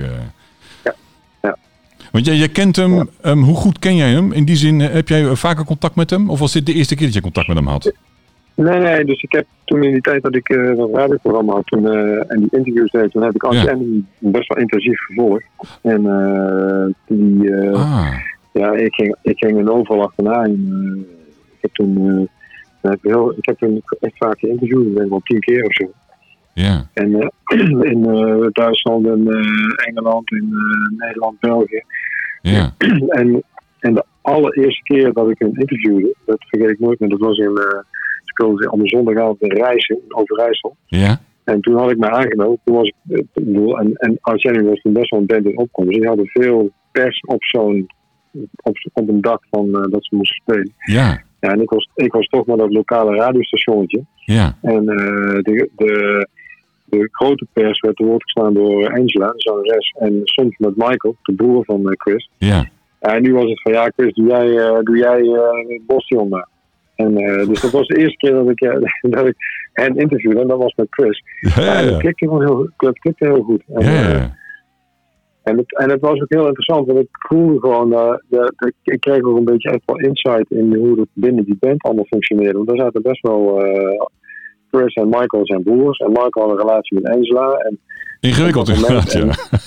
Want jij, jij kent hem, ja. um, hoe goed ken jij hem? In die zin, heb jij vaker contact met hem? Of was dit de eerste keer dat je contact met hem had? Nee, nee, dus ik heb toen in die tijd dat ik uh, dat radioprogramma had toen, uh, en die interviews deed, toen heb ik ja. best wel intensief gevolgd. En uh, die, ah. ja, ik ging, ik ging een overal achterna. En, ik heb toen, heb heel, ik heb toen echt vaak geïnterviewd, ik denk wel tien keer of zo. Ja. En in Duitsland en Engeland, in Nederland, België. Ja. en, en de allereerste keer dat ik hem interviewde, dat vergeet ik nooit meer, dat was in speelde op een zondagavond in Rijssen, in Overijssel. Ja. En toen had ik mij aangenomen. Toen was ik, bedoel, en, en Arsenio was toen best wel een band in opkomst. Die hadden veel pers op zo'n, op, op een dak van uh, dat ze moesten spelen. Ja. Ja, en ik was, ik was toch maar dat lokale radiostationnetje. Ja. En uh, de, de, de grote pers werd te woord gestaan door Angela, de zangeres. En soms met Michael, de broer van uh, Chris. Ja. En nu was het van, ja Chris, doe jij, uh, doe jij Boston maar. En, uh, dus dat was de eerste keer dat ik, uh, dat ik hen interviewde. En dat was met Chris. Ja, ja. En dat klikte, heel, dat klikte heel goed. En. Uh, en, het, en het was ook heel interessant. Want ik voelde gewoon... De, de, ik kreeg ook een beetje echt wel insight in hoe het binnen die band allemaal functioneerde. Want daar zaten best wel... Chris en Michael zijn broers. En Michael had een relatie met Angela. En, Ingewikkeld inderdaad, ja.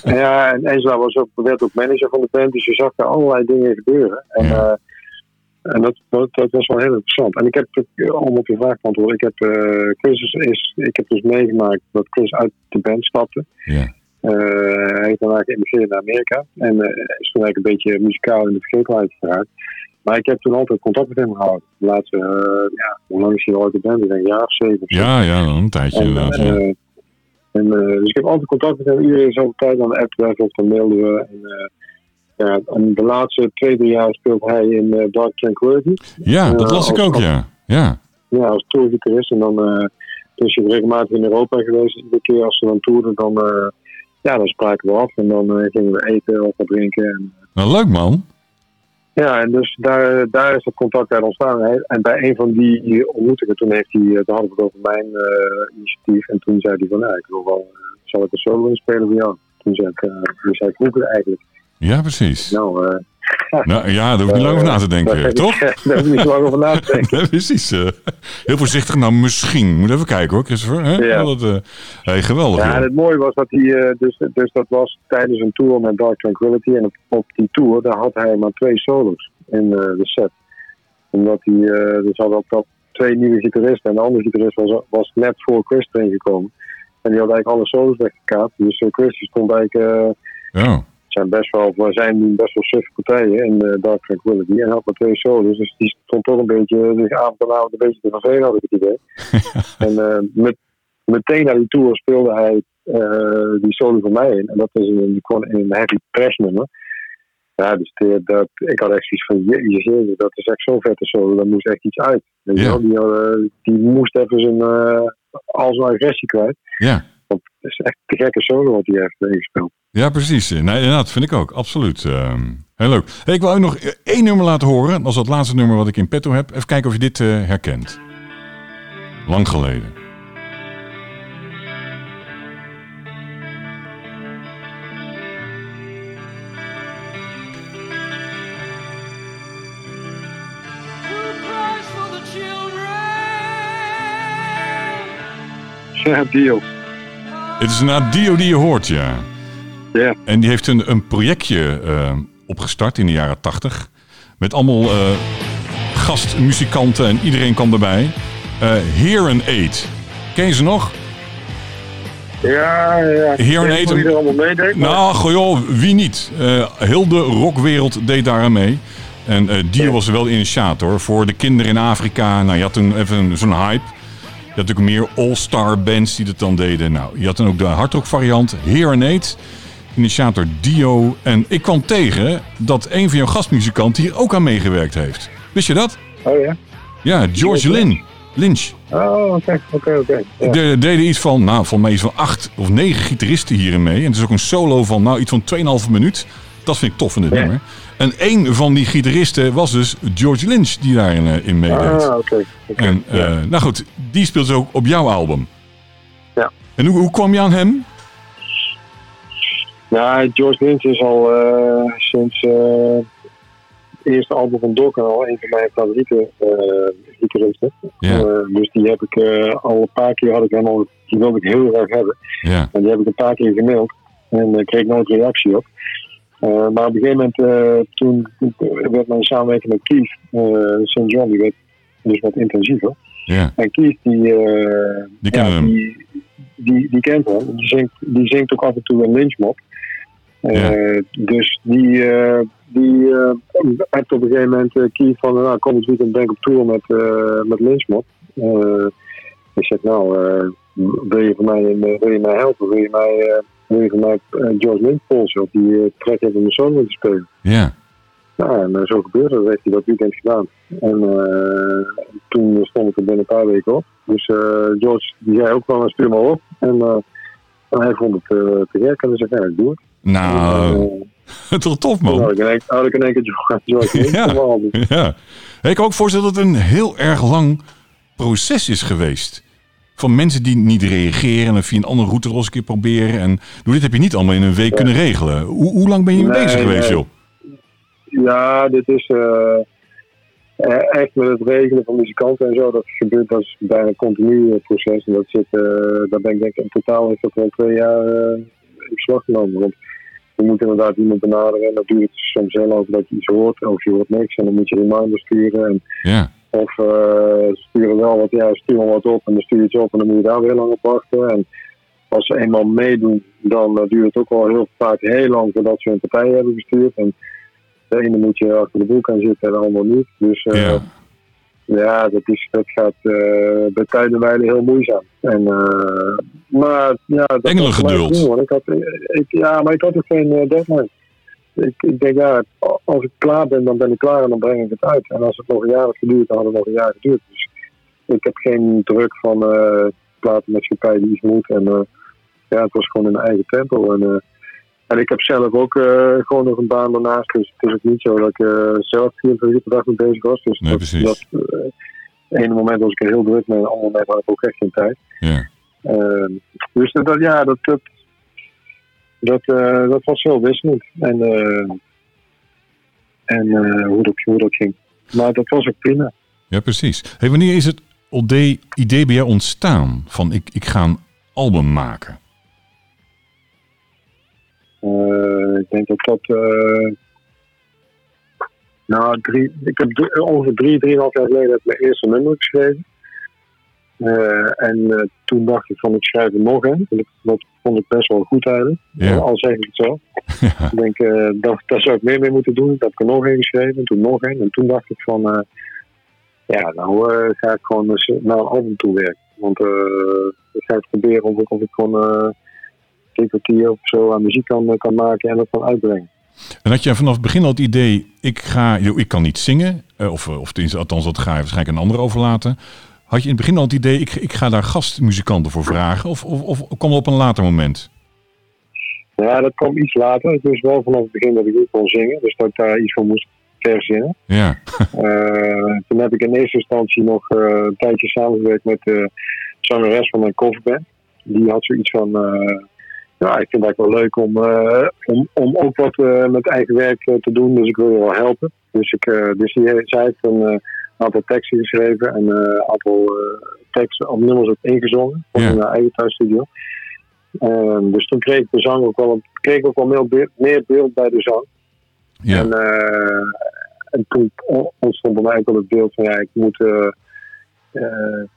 En, ja, en Angela was ook, werd ook manager van de band. Dus je zag daar allerlei dingen gebeuren. En... Ja. En dat, dat, dat, was wel heel interessant. En ik heb, om op je vraag te antwoorden, ik heb, uh, Chris is, ik heb dus meegemaakt dat Chris uit de band stapte. Ja. Uh, hij heeft daarna geëmigreerd naar Amerika. En is toen eigenlijk een beetje muzikaal in de vergetelheid geraakt. Maar ik heb toen altijd contact met hem gehouden. De laatste, ja, hoe lang is hij de band? Ik denk een jaar of zeven. Of ja, ja, een tijdje en, inderdaad. Ja. En, dus ik heb altijd contact met hem. Iedereen zoveel tijd aan de app of dan mailden we. En, ja, en de laatste twee, drie jaar speelt hij in uh, Dark Tranquility. Ja, dat las ik ook, als, ja. Ja, ja als tourgitarist. En dan uh, dus je regelmatig in Europa geweest. Iedere keer als ze dan toerden, dan, ja, dan spraken we af. En dan gingen we eten of wat drinken. En, nou, leuk man. Ja, en dus daar, daar is het contact uit ontstaan. En bij een van die ontmoetingen, toen heeft hij, het hadden we over mijn initiatief. En toen zei hij van, nou, ik wil wel, zal ik een solo inspelen voor jou? Toen zei ik, uh, dus zei ik, eigenlijk? Ja, precies. Nou, uh, nou, ja, daar hoef ik niet lang over na te denken, toch? daar hoef ik niet lang over na te denken. precies. Uh, heel voorzichtig. Nou, misschien. Moet even kijken hoor, Christopher. Hè? Ja. Dat, uh, hey, geweldig. Ja, en het mooie was dat hij, dus, dus dat was tijdens een tour met Dark Tranquility. En op, op die tour, daar had hij maar twee solos in de set. Omdat hij, dus had ook dat twee nieuwe gitaristen. En de andere gitarist was, was net voor Chris erin gekomen. En die had eigenlijk alle solos weggekaapt. Dus Chris stond eigenlijk... ja zijn best wel, we zijn nu best wel suffe partijen in uh, Dark Tranquility. En had maar twee solos, dus die stond toch een beetje zich avond en avond een beetje te vervelen, had ik het idee. en uh, met, meteen na die tour speelde hij uh, die solo voor mij in. En dat is een, een heavy press nummer. Ja, dus de, dat, ik had echt iets van, je, dat is echt zo'n vette solo, daar moest echt iets uit. Ja. Die, die moest even zijn, al zijn agressie kwijt. Ja. Is echt de gekke solo wat hij heeft ingespeeld. Ja, precies. Nee, dat vind ik ook. Absoluut. Uh, heel leuk. Hey, ik wil u nog één nummer laten horen. Dat is het laatste nummer wat ik in petto heb. Even kijken of je dit uh, herkent. Lang geleden. Ja, Dio. Het is een Dio die je hoort, ja. Ja. En die heeft een, een projectje uh, opgestart in de jaren tachtig. Met allemaal uh, gastmuzikanten en iedereen kwam erbij. Uh, Hear and Aid. Ken je ze nog? Ja, ja. Hear and Aid. Wie er allemaal meedeed. Nou, goh joh, wie niet? heel de rockwereld deed daar aan mee. En Dio was wel de initiator voor de kinderen in Afrika. Nou, je had toen even zo'n hype. Je had natuurlijk meer all-star bands die dat dan deden. Nou, je had dan ook de hardrock variant, Hear and Aid initiator Dio. En ik kwam tegen dat een van jouw gastmuzikanten hier ook aan meegewerkt heeft. Wist je dat? Oh ja? Ja, George Lynn. Lynch. Oh, oké, oké, oké. Er deden iets van, nou, volgens mij iets van acht of negen gitaristen hierin mee. En het is ook een solo van, nou, iets van 2,5 minuut. Dat vind ik tof in dit Ja. nummer. En een van die gitaristen was dus George Lynch die daarin eh, in meedeed. Ah, oké. En, eh, Ja. nou goed, die speelt dus ook op jouw album. Ja. En hoe, hoe kwam je aan hem? Nou, George Lynch is al eh, sinds het eerste album van Dokken al een van mijn favoriete gitaristen. Ja. Dus die heb ik al een paar keer had ik hem al, die wilde ik heel graag hebben. Ja, En die heb ik een paar keer gemaild en kreeg nooit reactie op. Eh, maar op een gegeven moment, eh, toen, werd mijn samenwerking met Keith eh St. John, die werd dus wat intensiever. ja. En Keith, die, Die kennen ja, hem. Die, die, die kent hem. Die zingt, die zingt ook af en toe een lynchmop. Dus die, die heeft op een gegeven moment uh, Keith van, nou, kom eens weekend ben ik op tour met, met lynchmop. Ik zeg, nou, wil, je voor mij, wil je mij helpen? Wil je mij, eh, mij eh, George Lynch polsen? Of die uh, trek heeft om een solo te spelen? Ja, Nou, en eh, zo gebeurde dat. heeft hij dat weekend gedaan. En eh, toen stond ik er binnen een paar weken op. Dus eh, George, die zei ook wel, stuur maar op. En eh, en hij vond het eh, te gek en zei, ja, ik doe het. nou, En, toch tof eh, man. had ik in één- had ik in één keer George, Ja. op. Ja. Ik kan ook voorstellen dat het een heel erg lang proces is geweest. Van mensen die niet reageren en via een andere route nog eens een keer proberen. En doe, dit heb je niet allemaal in een week kunnen regelen. Hoe, hoe lang ben je mee Nee, bezig geweest, joh? Ja, dit is eh, eh, echt met het regelen van muzikanten en zo. Dat gebeurt, dat is bijna een continu eh, proces. En dat zit, eh, daar ben ik denk ik in totaal heeft dat wel twee jaar in beslag genomen. Want je moet inderdaad iemand benaderen en dat duurt soms heel lang voordat je iets hoort. Of je hoort niks en dan moet je reminders sturen. En, Ja, of eh, ze sturen wel wat, ja, maar wat op en dan stuur je iets op en dan moet je daar weer lang op wachten. En als ze eenmaal meedoen, dan eh, duurt het ook wel heel vaak heel lang voordat ze een partij hebben gestuurd. En de ene moet je achter de boek gaan zitten en de ander niet. Dus eh, ja. ja, dat, is, dat gaat eh bij tijdenwijle heel moeizaam. En, eh, maar ja, dat doen, hoor. Ik had, ik, ja, maar ik had ook geen deadline. Ik, ik denk, ja, als ik klaar ben, dan ben ik klaar en dan breng ik het uit. En als het nog een jaar had geduurd, dan had het nog een jaar geduurd. Dus ik heb geen druk van eh platenmaatschappij die iets moet. En eh, ja, het was gewoon in mijn eigen tempo. En eh, En ik heb zelf ook gewoon nog een baan daarnaast. Dus het is ook niet zo dat ik zelf 24 uur per dag mee bezig was. Dus nee, dat, ene moment was ik er heel druk mee, en andere moment had ik ook echt geen tijd. Ja. Ehm, dus dat, ja, dat, dat, dat, eh, dat was heel wisselend. En, eh, en eh, hoe, dat, hoe dat ging. Maar dat was ook prima. Ja, precies. Hey, wanneer is het idee, bij jou ontstaan van ik, ik ga een album maken? ik denk dat dat. nou, drie, ik heb drie, ongeveer drie, drieënhalf jaar geleden heb ik mijn eerste nummer geschreven. En uh, toen dacht ik van ik schrijf er nog een. Dat vond ik best wel goed eigenlijk. Ja. Al zeg ik het zo. Ja. Ik denk, uh, dat, daar zou ik meer mee moeten doen. Dat heb ik er nog een geschreven. En toen nog een. En toen dacht ik van, uh, ja, nou ga ik gewoon naar een album toe werken. Want ik ga het proberen of ik, of ik gewoon een kwartier of zo aan muziek kan, kan maken en dat kan uitbrengen. En had jij vanaf het begin al het idee, ik, ga, ik kan niet zingen, of, of althans dat ga je waarschijnlijk een ander overlaten. Had je in het begin al het idee, ik, ik ga daar gastmuzikanten voor vragen? Of, of, of kwam dat op een later moment? Ja, dat kwam iets later. Het was wel vanaf het begin dat ik ook kon zingen. Dus dat ik daar iets van moest verzinnen. Ja. uh, toen heb ik in eerste instantie nog uh, een tijdje samengewerkt met de zangeres van mijn coverband. Die had zoiets van... Uh, ja, ik vind het wel leuk om, om, om ook wat met eigen werk te doen. Dus ik wil je wel helpen. Dus, ik, dus die, zij heeft een aantal teksten geschreven en een aantal uh, teksten of nummers ook ingezongen van Ja. mijn eigen thuisstudio. Um, dus toen kreeg ik de zang ook wel, kreeg ik ook wel meer beeld, meer beeld bij de zang. Ja. En, uh, en toen ontstond bij mij ook wel het beeld van ja, ik moet, uh,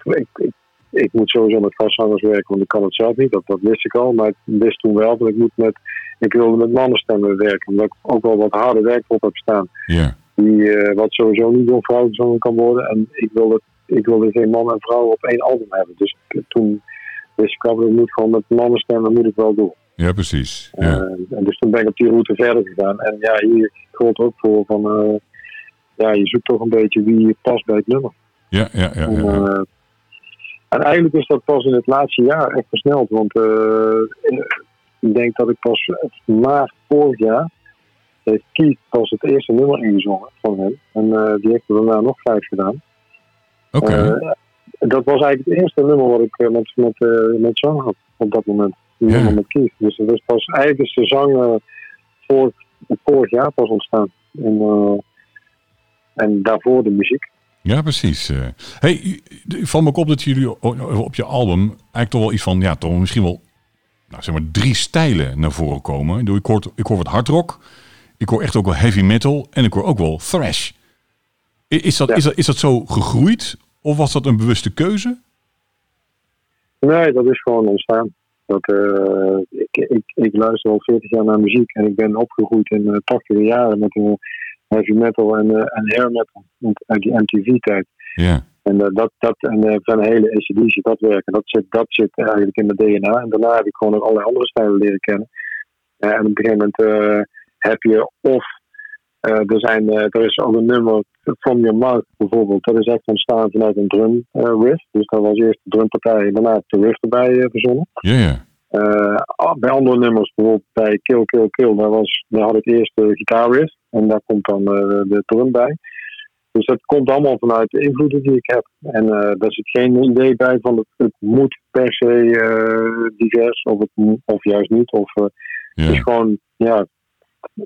ik, ik, ik, moet sowieso met gastzangers werken, want ik kan het zelf niet. Dat, dat wist ik al, maar ik wist toen wel dat ik moet met, ik wilde met mannenstemmen werken, omdat ik ook wel wat harde werk op heb staan ja. Die uh, wat sowieso niet door vrouwen gezongen kan worden. En ik wilde, ik wilde geen man en vrouw op één album hebben. Dus toen wist ik ik moet gewoon met mannen stemmen, moet ik wel doen. Ja, precies. Ja. Uh, en dus toen ben ik op die route verder gegaan. En ja, hier geldt ook voor van, uh, ja, je zoekt toch een beetje wie past bij het nummer. Ja, ja, ja. En, ja, uh, en eigenlijk is dat pas in het laatste jaar echt versneld. Want uh, ik denk dat ik pas maart vorig jaar heeft Keith pas het eerste nummer ingezongen van hem. En uh, die heeft er daarna nog vijf gedaan. Oké. Okay. Uh, dat was eigenlijk het eerste nummer wat ik met, met, met zang had op dat moment. Ja. nummer met Keith. Dus dat is pas eigenlijk is de zang vorig, vorig jaar pas ontstaan. En, en daarvoor de muziek. Ja, precies. Hey, valt me op dat jullie op je album eigenlijk toch wel iets van, ja, toch misschien wel, nou zeg maar, drie stijlen naar voren komen. Ik hoor, ik hoor wat hardrock, ik hoor echt ook wel heavy metal en ik hoor ook wel thrash. Is dat, Ja. is dat, is dat zo gegroeid of was dat een bewuste keuze? Nee, dat is gewoon ontstaan. Dat, uh, ik, ik, ik luister al 40 jaar naar muziek en ik ben opgegroeid in de 80 jaren met uh, heavy metal en, uh, en hair metal uit die MTV-tijd. Ja, En dat, dat en van hele ACDC, dat werken, dat zit, dat zit eigenlijk in mijn DNA. En daarna heb ik gewoon nog allerlei andere stijlen leren kennen. en op een gegeven moment heb je of uh, er, zijn, uh, er is ook een nummer, From Your Mouth bijvoorbeeld, dat is echt ontstaan vanuit een drum uh, riff. Dus dat was eerst de drumpartij en daarna de riff erbij verzonnen. ja, ja. bij andere nummers, bijvoorbeeld bij Kill Kill Kill, daar, was, daar had ik eerst de gitaarriff en daar komt dan de drum bij. Dus dat komt allemaal vanuit de invloeden die ik heb. En daar zit geen idee bij van het, het moet per se divers of, het, of juist niet. Of, ja. Het is gewoon, ja,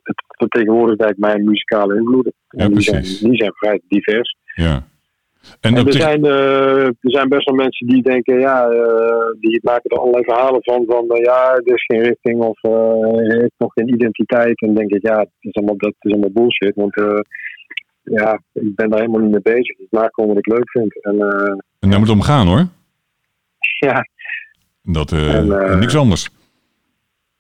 het vertegenwoordigt eigenlijk mijn muzikale invloeden. Ja, en die zijn, precies. die zijn vrij divers. ja. En, er, zijn, uh, er zijn best wel mensen die denken, ja, uh, die maken er allerlei verhalen van, van uh, ja, er is geen richting of heeft nog geen identiteit. En denk ik, ja, dat is allemaal, dat is allemaal bullshit. Want ja, ik ben daar helemaal niet mee bezig. Ik maak gewoon wat ik leuk vind. En en daar moet het om gaan hoor. ja, Dat, En, eh, niks anders.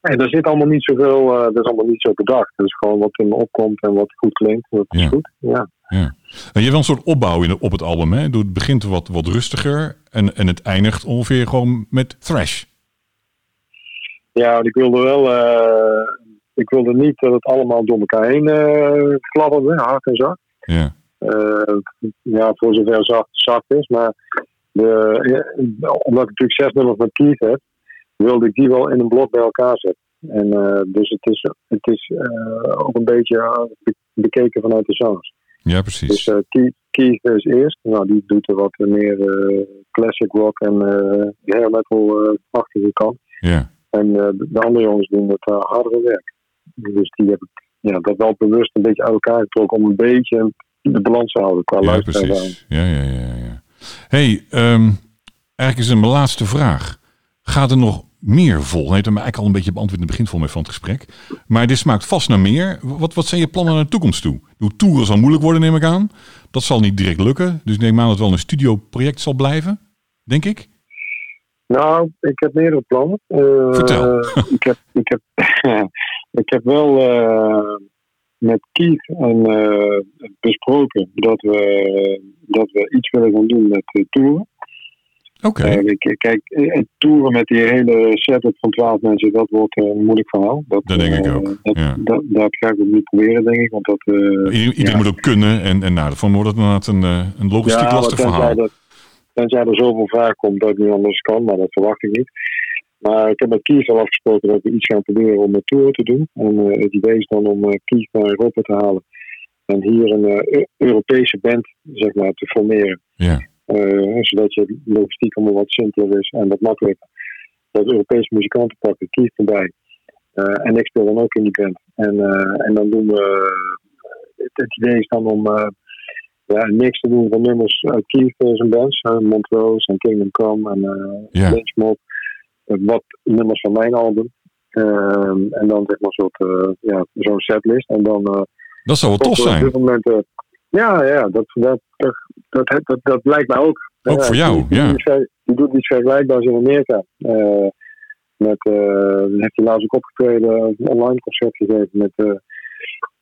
En er zit allemaal niet zoveel, dat is allemaal niet zo bedacht. Het is gewoon wat in me opkomt en wat goed klinkt. Dat is Ja. goed, ja. Ja. En je hebt wel een soort opbouw in, op het album. Hè? Het begint wat, wat rustiger en, en het eindigt ongeveer gewoon met thrash. Ja, ik wilde wel, uh, ik wilde niet dat het allemaal door elkaar heen uh, klapperde, hard en zacht. Ja, Uh, ja, voor zover zacht, zacht is. Maar de, ja, omdat ik natuurlijk zes nummers met Keith heb, wilde ik die wel in een blok bij elkaar zetten. En dus het is, het is ook een beetje bekeken vanuit de zangers. Ja, precies. Dus Keith, Keith is eerst. Nou, die doet er wat meer classic rock en hair metal-achtige kant. Ja. En de andere jongens doen het hardere werk. Dus die heb ik ja, dat wel bewust een beetje uit elkaar getrokken om een beetje de balans te houden qua ja, precies. Ja, ja, ja, ja. hey, um, eigenlijk is een mijn laatste vraag. Gaat er nog meer vol? Je hebt hem eigenlijk al een beetje beantwoord in het begin van het gesprek. Maar dit smaakt vast naar meer. Wat, wat zijn je plannen naar de toekomst toe? De toeren zal moeilijk worden, neem ik aan. Dat zal niet direct lukken. Dus ik neem aan dat het wel een studioproject zal blijven, denk ik. Nou, ik heb meerdere plannen. Uh, Vertel. ik, heb, ik, heb, ik heb wel uh, met Keith en, uh, besproken dat we, dat we iets willen gaan doen met toeren. Oké. Okay. kijk, toeren met die hele setup van 12 mensen, dat wordt een moeilijk verhaal. Dat, dat denk ik ook. Dat, ja. dat, dat, ga ik ook niet proberen, denk ik. Want dat, Iedereen ja. moet ook kunnen en, en nou, daarvan wordt het inderdaad een, een logistiek ja, lastig verhaal. Dat, Tenzij er zoveel vraag komt dat het niet anders kan, maar dat verwacht ik niet. Maar ik heb met Kies al afgesproken dat we iets gaan proberen om een tour te doen. En uh, het idee is dan om uh, Kies naar Europa te halen. En hier een uh, Europese band zeg maar, te formeren. Ja. Zodat je logistiek allemaal wat simpeler is en wat makkelijker. Dat Europese muzikanten pakken, Kies erbij. en ik speel dan ook in die band. En, en dan doen we. Het, idee is dan om ja, niks te doen van nummers uit Keith zijn bands. Uh, Montrose en Kingdom Come en uh. Lynchmob. wat nummers van mijn album. Ehm, en dan zeg maar soort, uh, ja, zo'n setlist. En dan, dat zou wel tof zijn. Op dit moment, ja, ja dat, dat, dat, dat, dat, lijkt mij ook. Ook voor jou, die, ja. Die, die doet iets vergelijkbaars in Amerika. met, heeft hij laatst ook opgetreden, een online concert gegeven met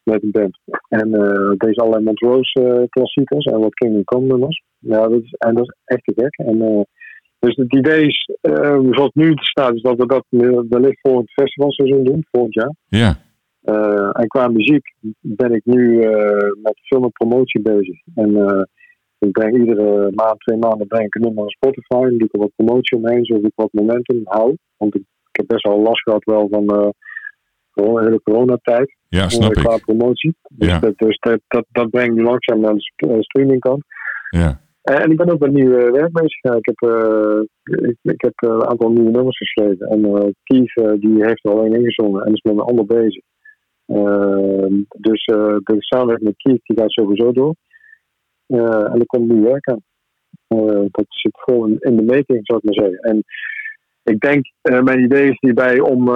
met een band. En uh, deze allerlei Montrose uh, klassiekers en wat Kingdom Come nummers. Ja, dat is, en dat is echt te gek. En, uh, dus het idee is, zoals het nu staat, is dat we dat wellicht voor het festivalseizoen doen, volgend jaar. Ja. En qua muziek ben ik nu met veel met promotie bezig. En ik breng iedere maand, twee maanden breng ik een nummer op Spotify. En doe ik er wat promotie omheen, zodat ik wat momentum hou. Want ik, ik heb best wel last gehad wel van de hele coronatijd. Ja, snap qua ik. promotie. Dus, Ja. dat, dus dat, dat, dat brengt nu langzaam naar de st- eh, streamingkant. Ja. En, en ik ben ook met nieuw eh, werk bezig. Ik heb, eh, ik, ik heb eh, een aantal nieuwe nummers geschreven. En eh Keith eh, die heeft er alleen ingezongen en is met een ander bezig. Ehm, dus eh, de samenwerking met Keith die gaat sowieso door. Eh, en er komt nieuw werk aan. Eh, dat zit gewoon in, in de making, zou ik maar zeggen. En ik denk, mijn idee is hierbij om,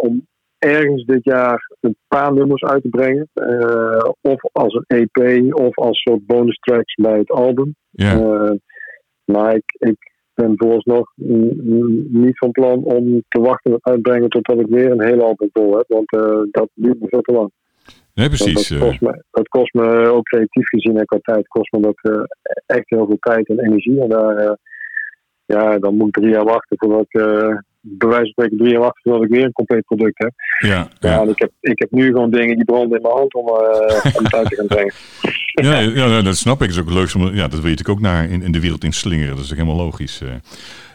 om ergens dit jaar een paar nummers uit te brengen. Of als een EP of als soort bonus tracks bij het album. Ja. Maar ik, ik ben vooralsnog mm, niet van plan om te wachten met uitbrengen totdat ik weer een hele album vol heb. Want eh, dat duurt me veel te lang. Nee, precies. dat, eh, kost me, dat kost me ook creatief gezien en qua tijd kost me dat eh, echt heel veel tijd en energie. En daar, eh, ja, dan moet ik drie jaar wachten voordat ik, eh, bij wijze van spreken drie jaar wachten voordat ik weer een compleet product heb. ja, Ja, ja. en ik heb, ik heb nu gewoon dingen die branden in mijn hand om, eh, om het uit te gaan brengen. Ja, ja, dat snap ik. Het is ook leuk. Ja, dat wil je natuurlijk ook naar in, in de wereld in slingeren. Dat is ook helemaal logisch. eh.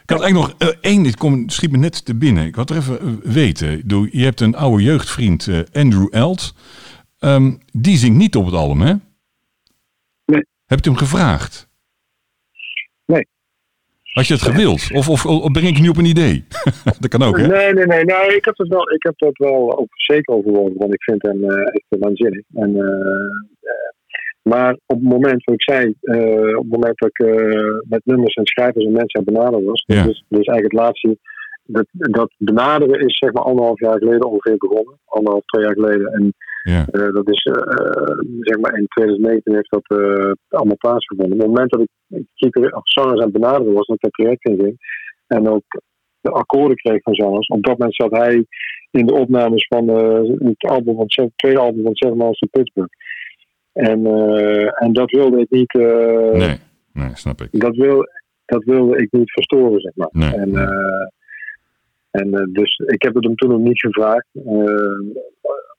Ik had eigenlijk nog eh, één, dit kom, schiet me net te binnen. Ik had er even weten. Je hebt een oude jeugdvriend, eh, Andrew Elt. Ehm, die zingt niet op het album, hè? Nee. Heb je hem gevraagd? Had je het gewild? Of, of, of breng ik nu op een idee? dat kan ook, hè? Nee, nee, nee. Nou, ik heb dat wel, ik heb dat wel ook zeker overwogen, want ik vind hem eh, echt waanzinnig. En, eh, eh, maar op het moment, wat ik zei, op het moment dat ik met nummers en schrijvers en mensen aan benaderd was, Ja. dus, dus eigenlijk het laatste, dat, dat benaderen is zeg maar anderhalf jaar geleden ongeveer begonnen, anderhalf, twee jaar geleden. En Ja. eh, dat is, eh, zeg maar, in 2019 heeft dat eh, allemaal plaatsgevonden. Op het moment dat ik, gitar- of zangers aan het benaderen was, dat ik dat project inging, en ook de akkoorden kreeg van zangers. Op dat moment zat hij in de opnames van het album van het tweede album van Seven Miles to Pittsburgh. En, en dat wilde ik niet, Nee, nee, snap ik. dat, wil, dat wilde ik niet verstoren, zeg maar. Nee, en nee. en dus ik heb het hem toen nog niet gevraagd.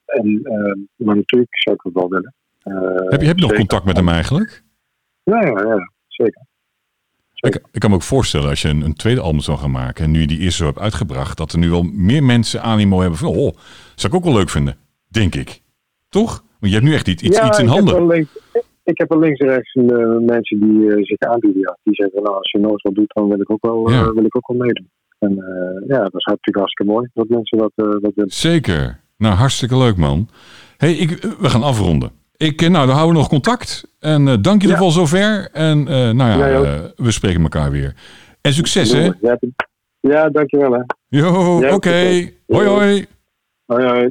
En, eh, maar natuurlijk zou ik het wel willen. Eh, Heb je, heb je nog contact met hem eigenlijk? Ja, ja, ja, zeker. Ik, ik, kan me ook voorstellen als je een, een, tweede album zou gaan maken en nu je die eerste zo hebt uitgebracht, dat er nu wel meer mensen animo hebben van, oh, zou ik ook wel leuk vinden, denk ik. Toch? Want je hebt nu echt iets, iets, iets in handen. Ik heb wel links en rechts uh, mensen die uh, zich aanbieden. Ja. Die zeggen, nou, als je nooit wat doet, dan wil ik ook wel, ja. wil ik ook wel meedoen. En ja, dat is natuurlijk hartstikke mooi dat mensen dat, dat willen. Zeker. Nou, hartstikke leuk man. hey, ik, we gaan afronden. Ik, nou, dan houden we nog contact. En uh, dank je ja. wel zover. En uh, nou ja, uh, we spreken elkaar weer. En succes, hè? Ja, dankjewel, hè. Jo, oké. Okay. Hoi, hoi. Hoi, hoi.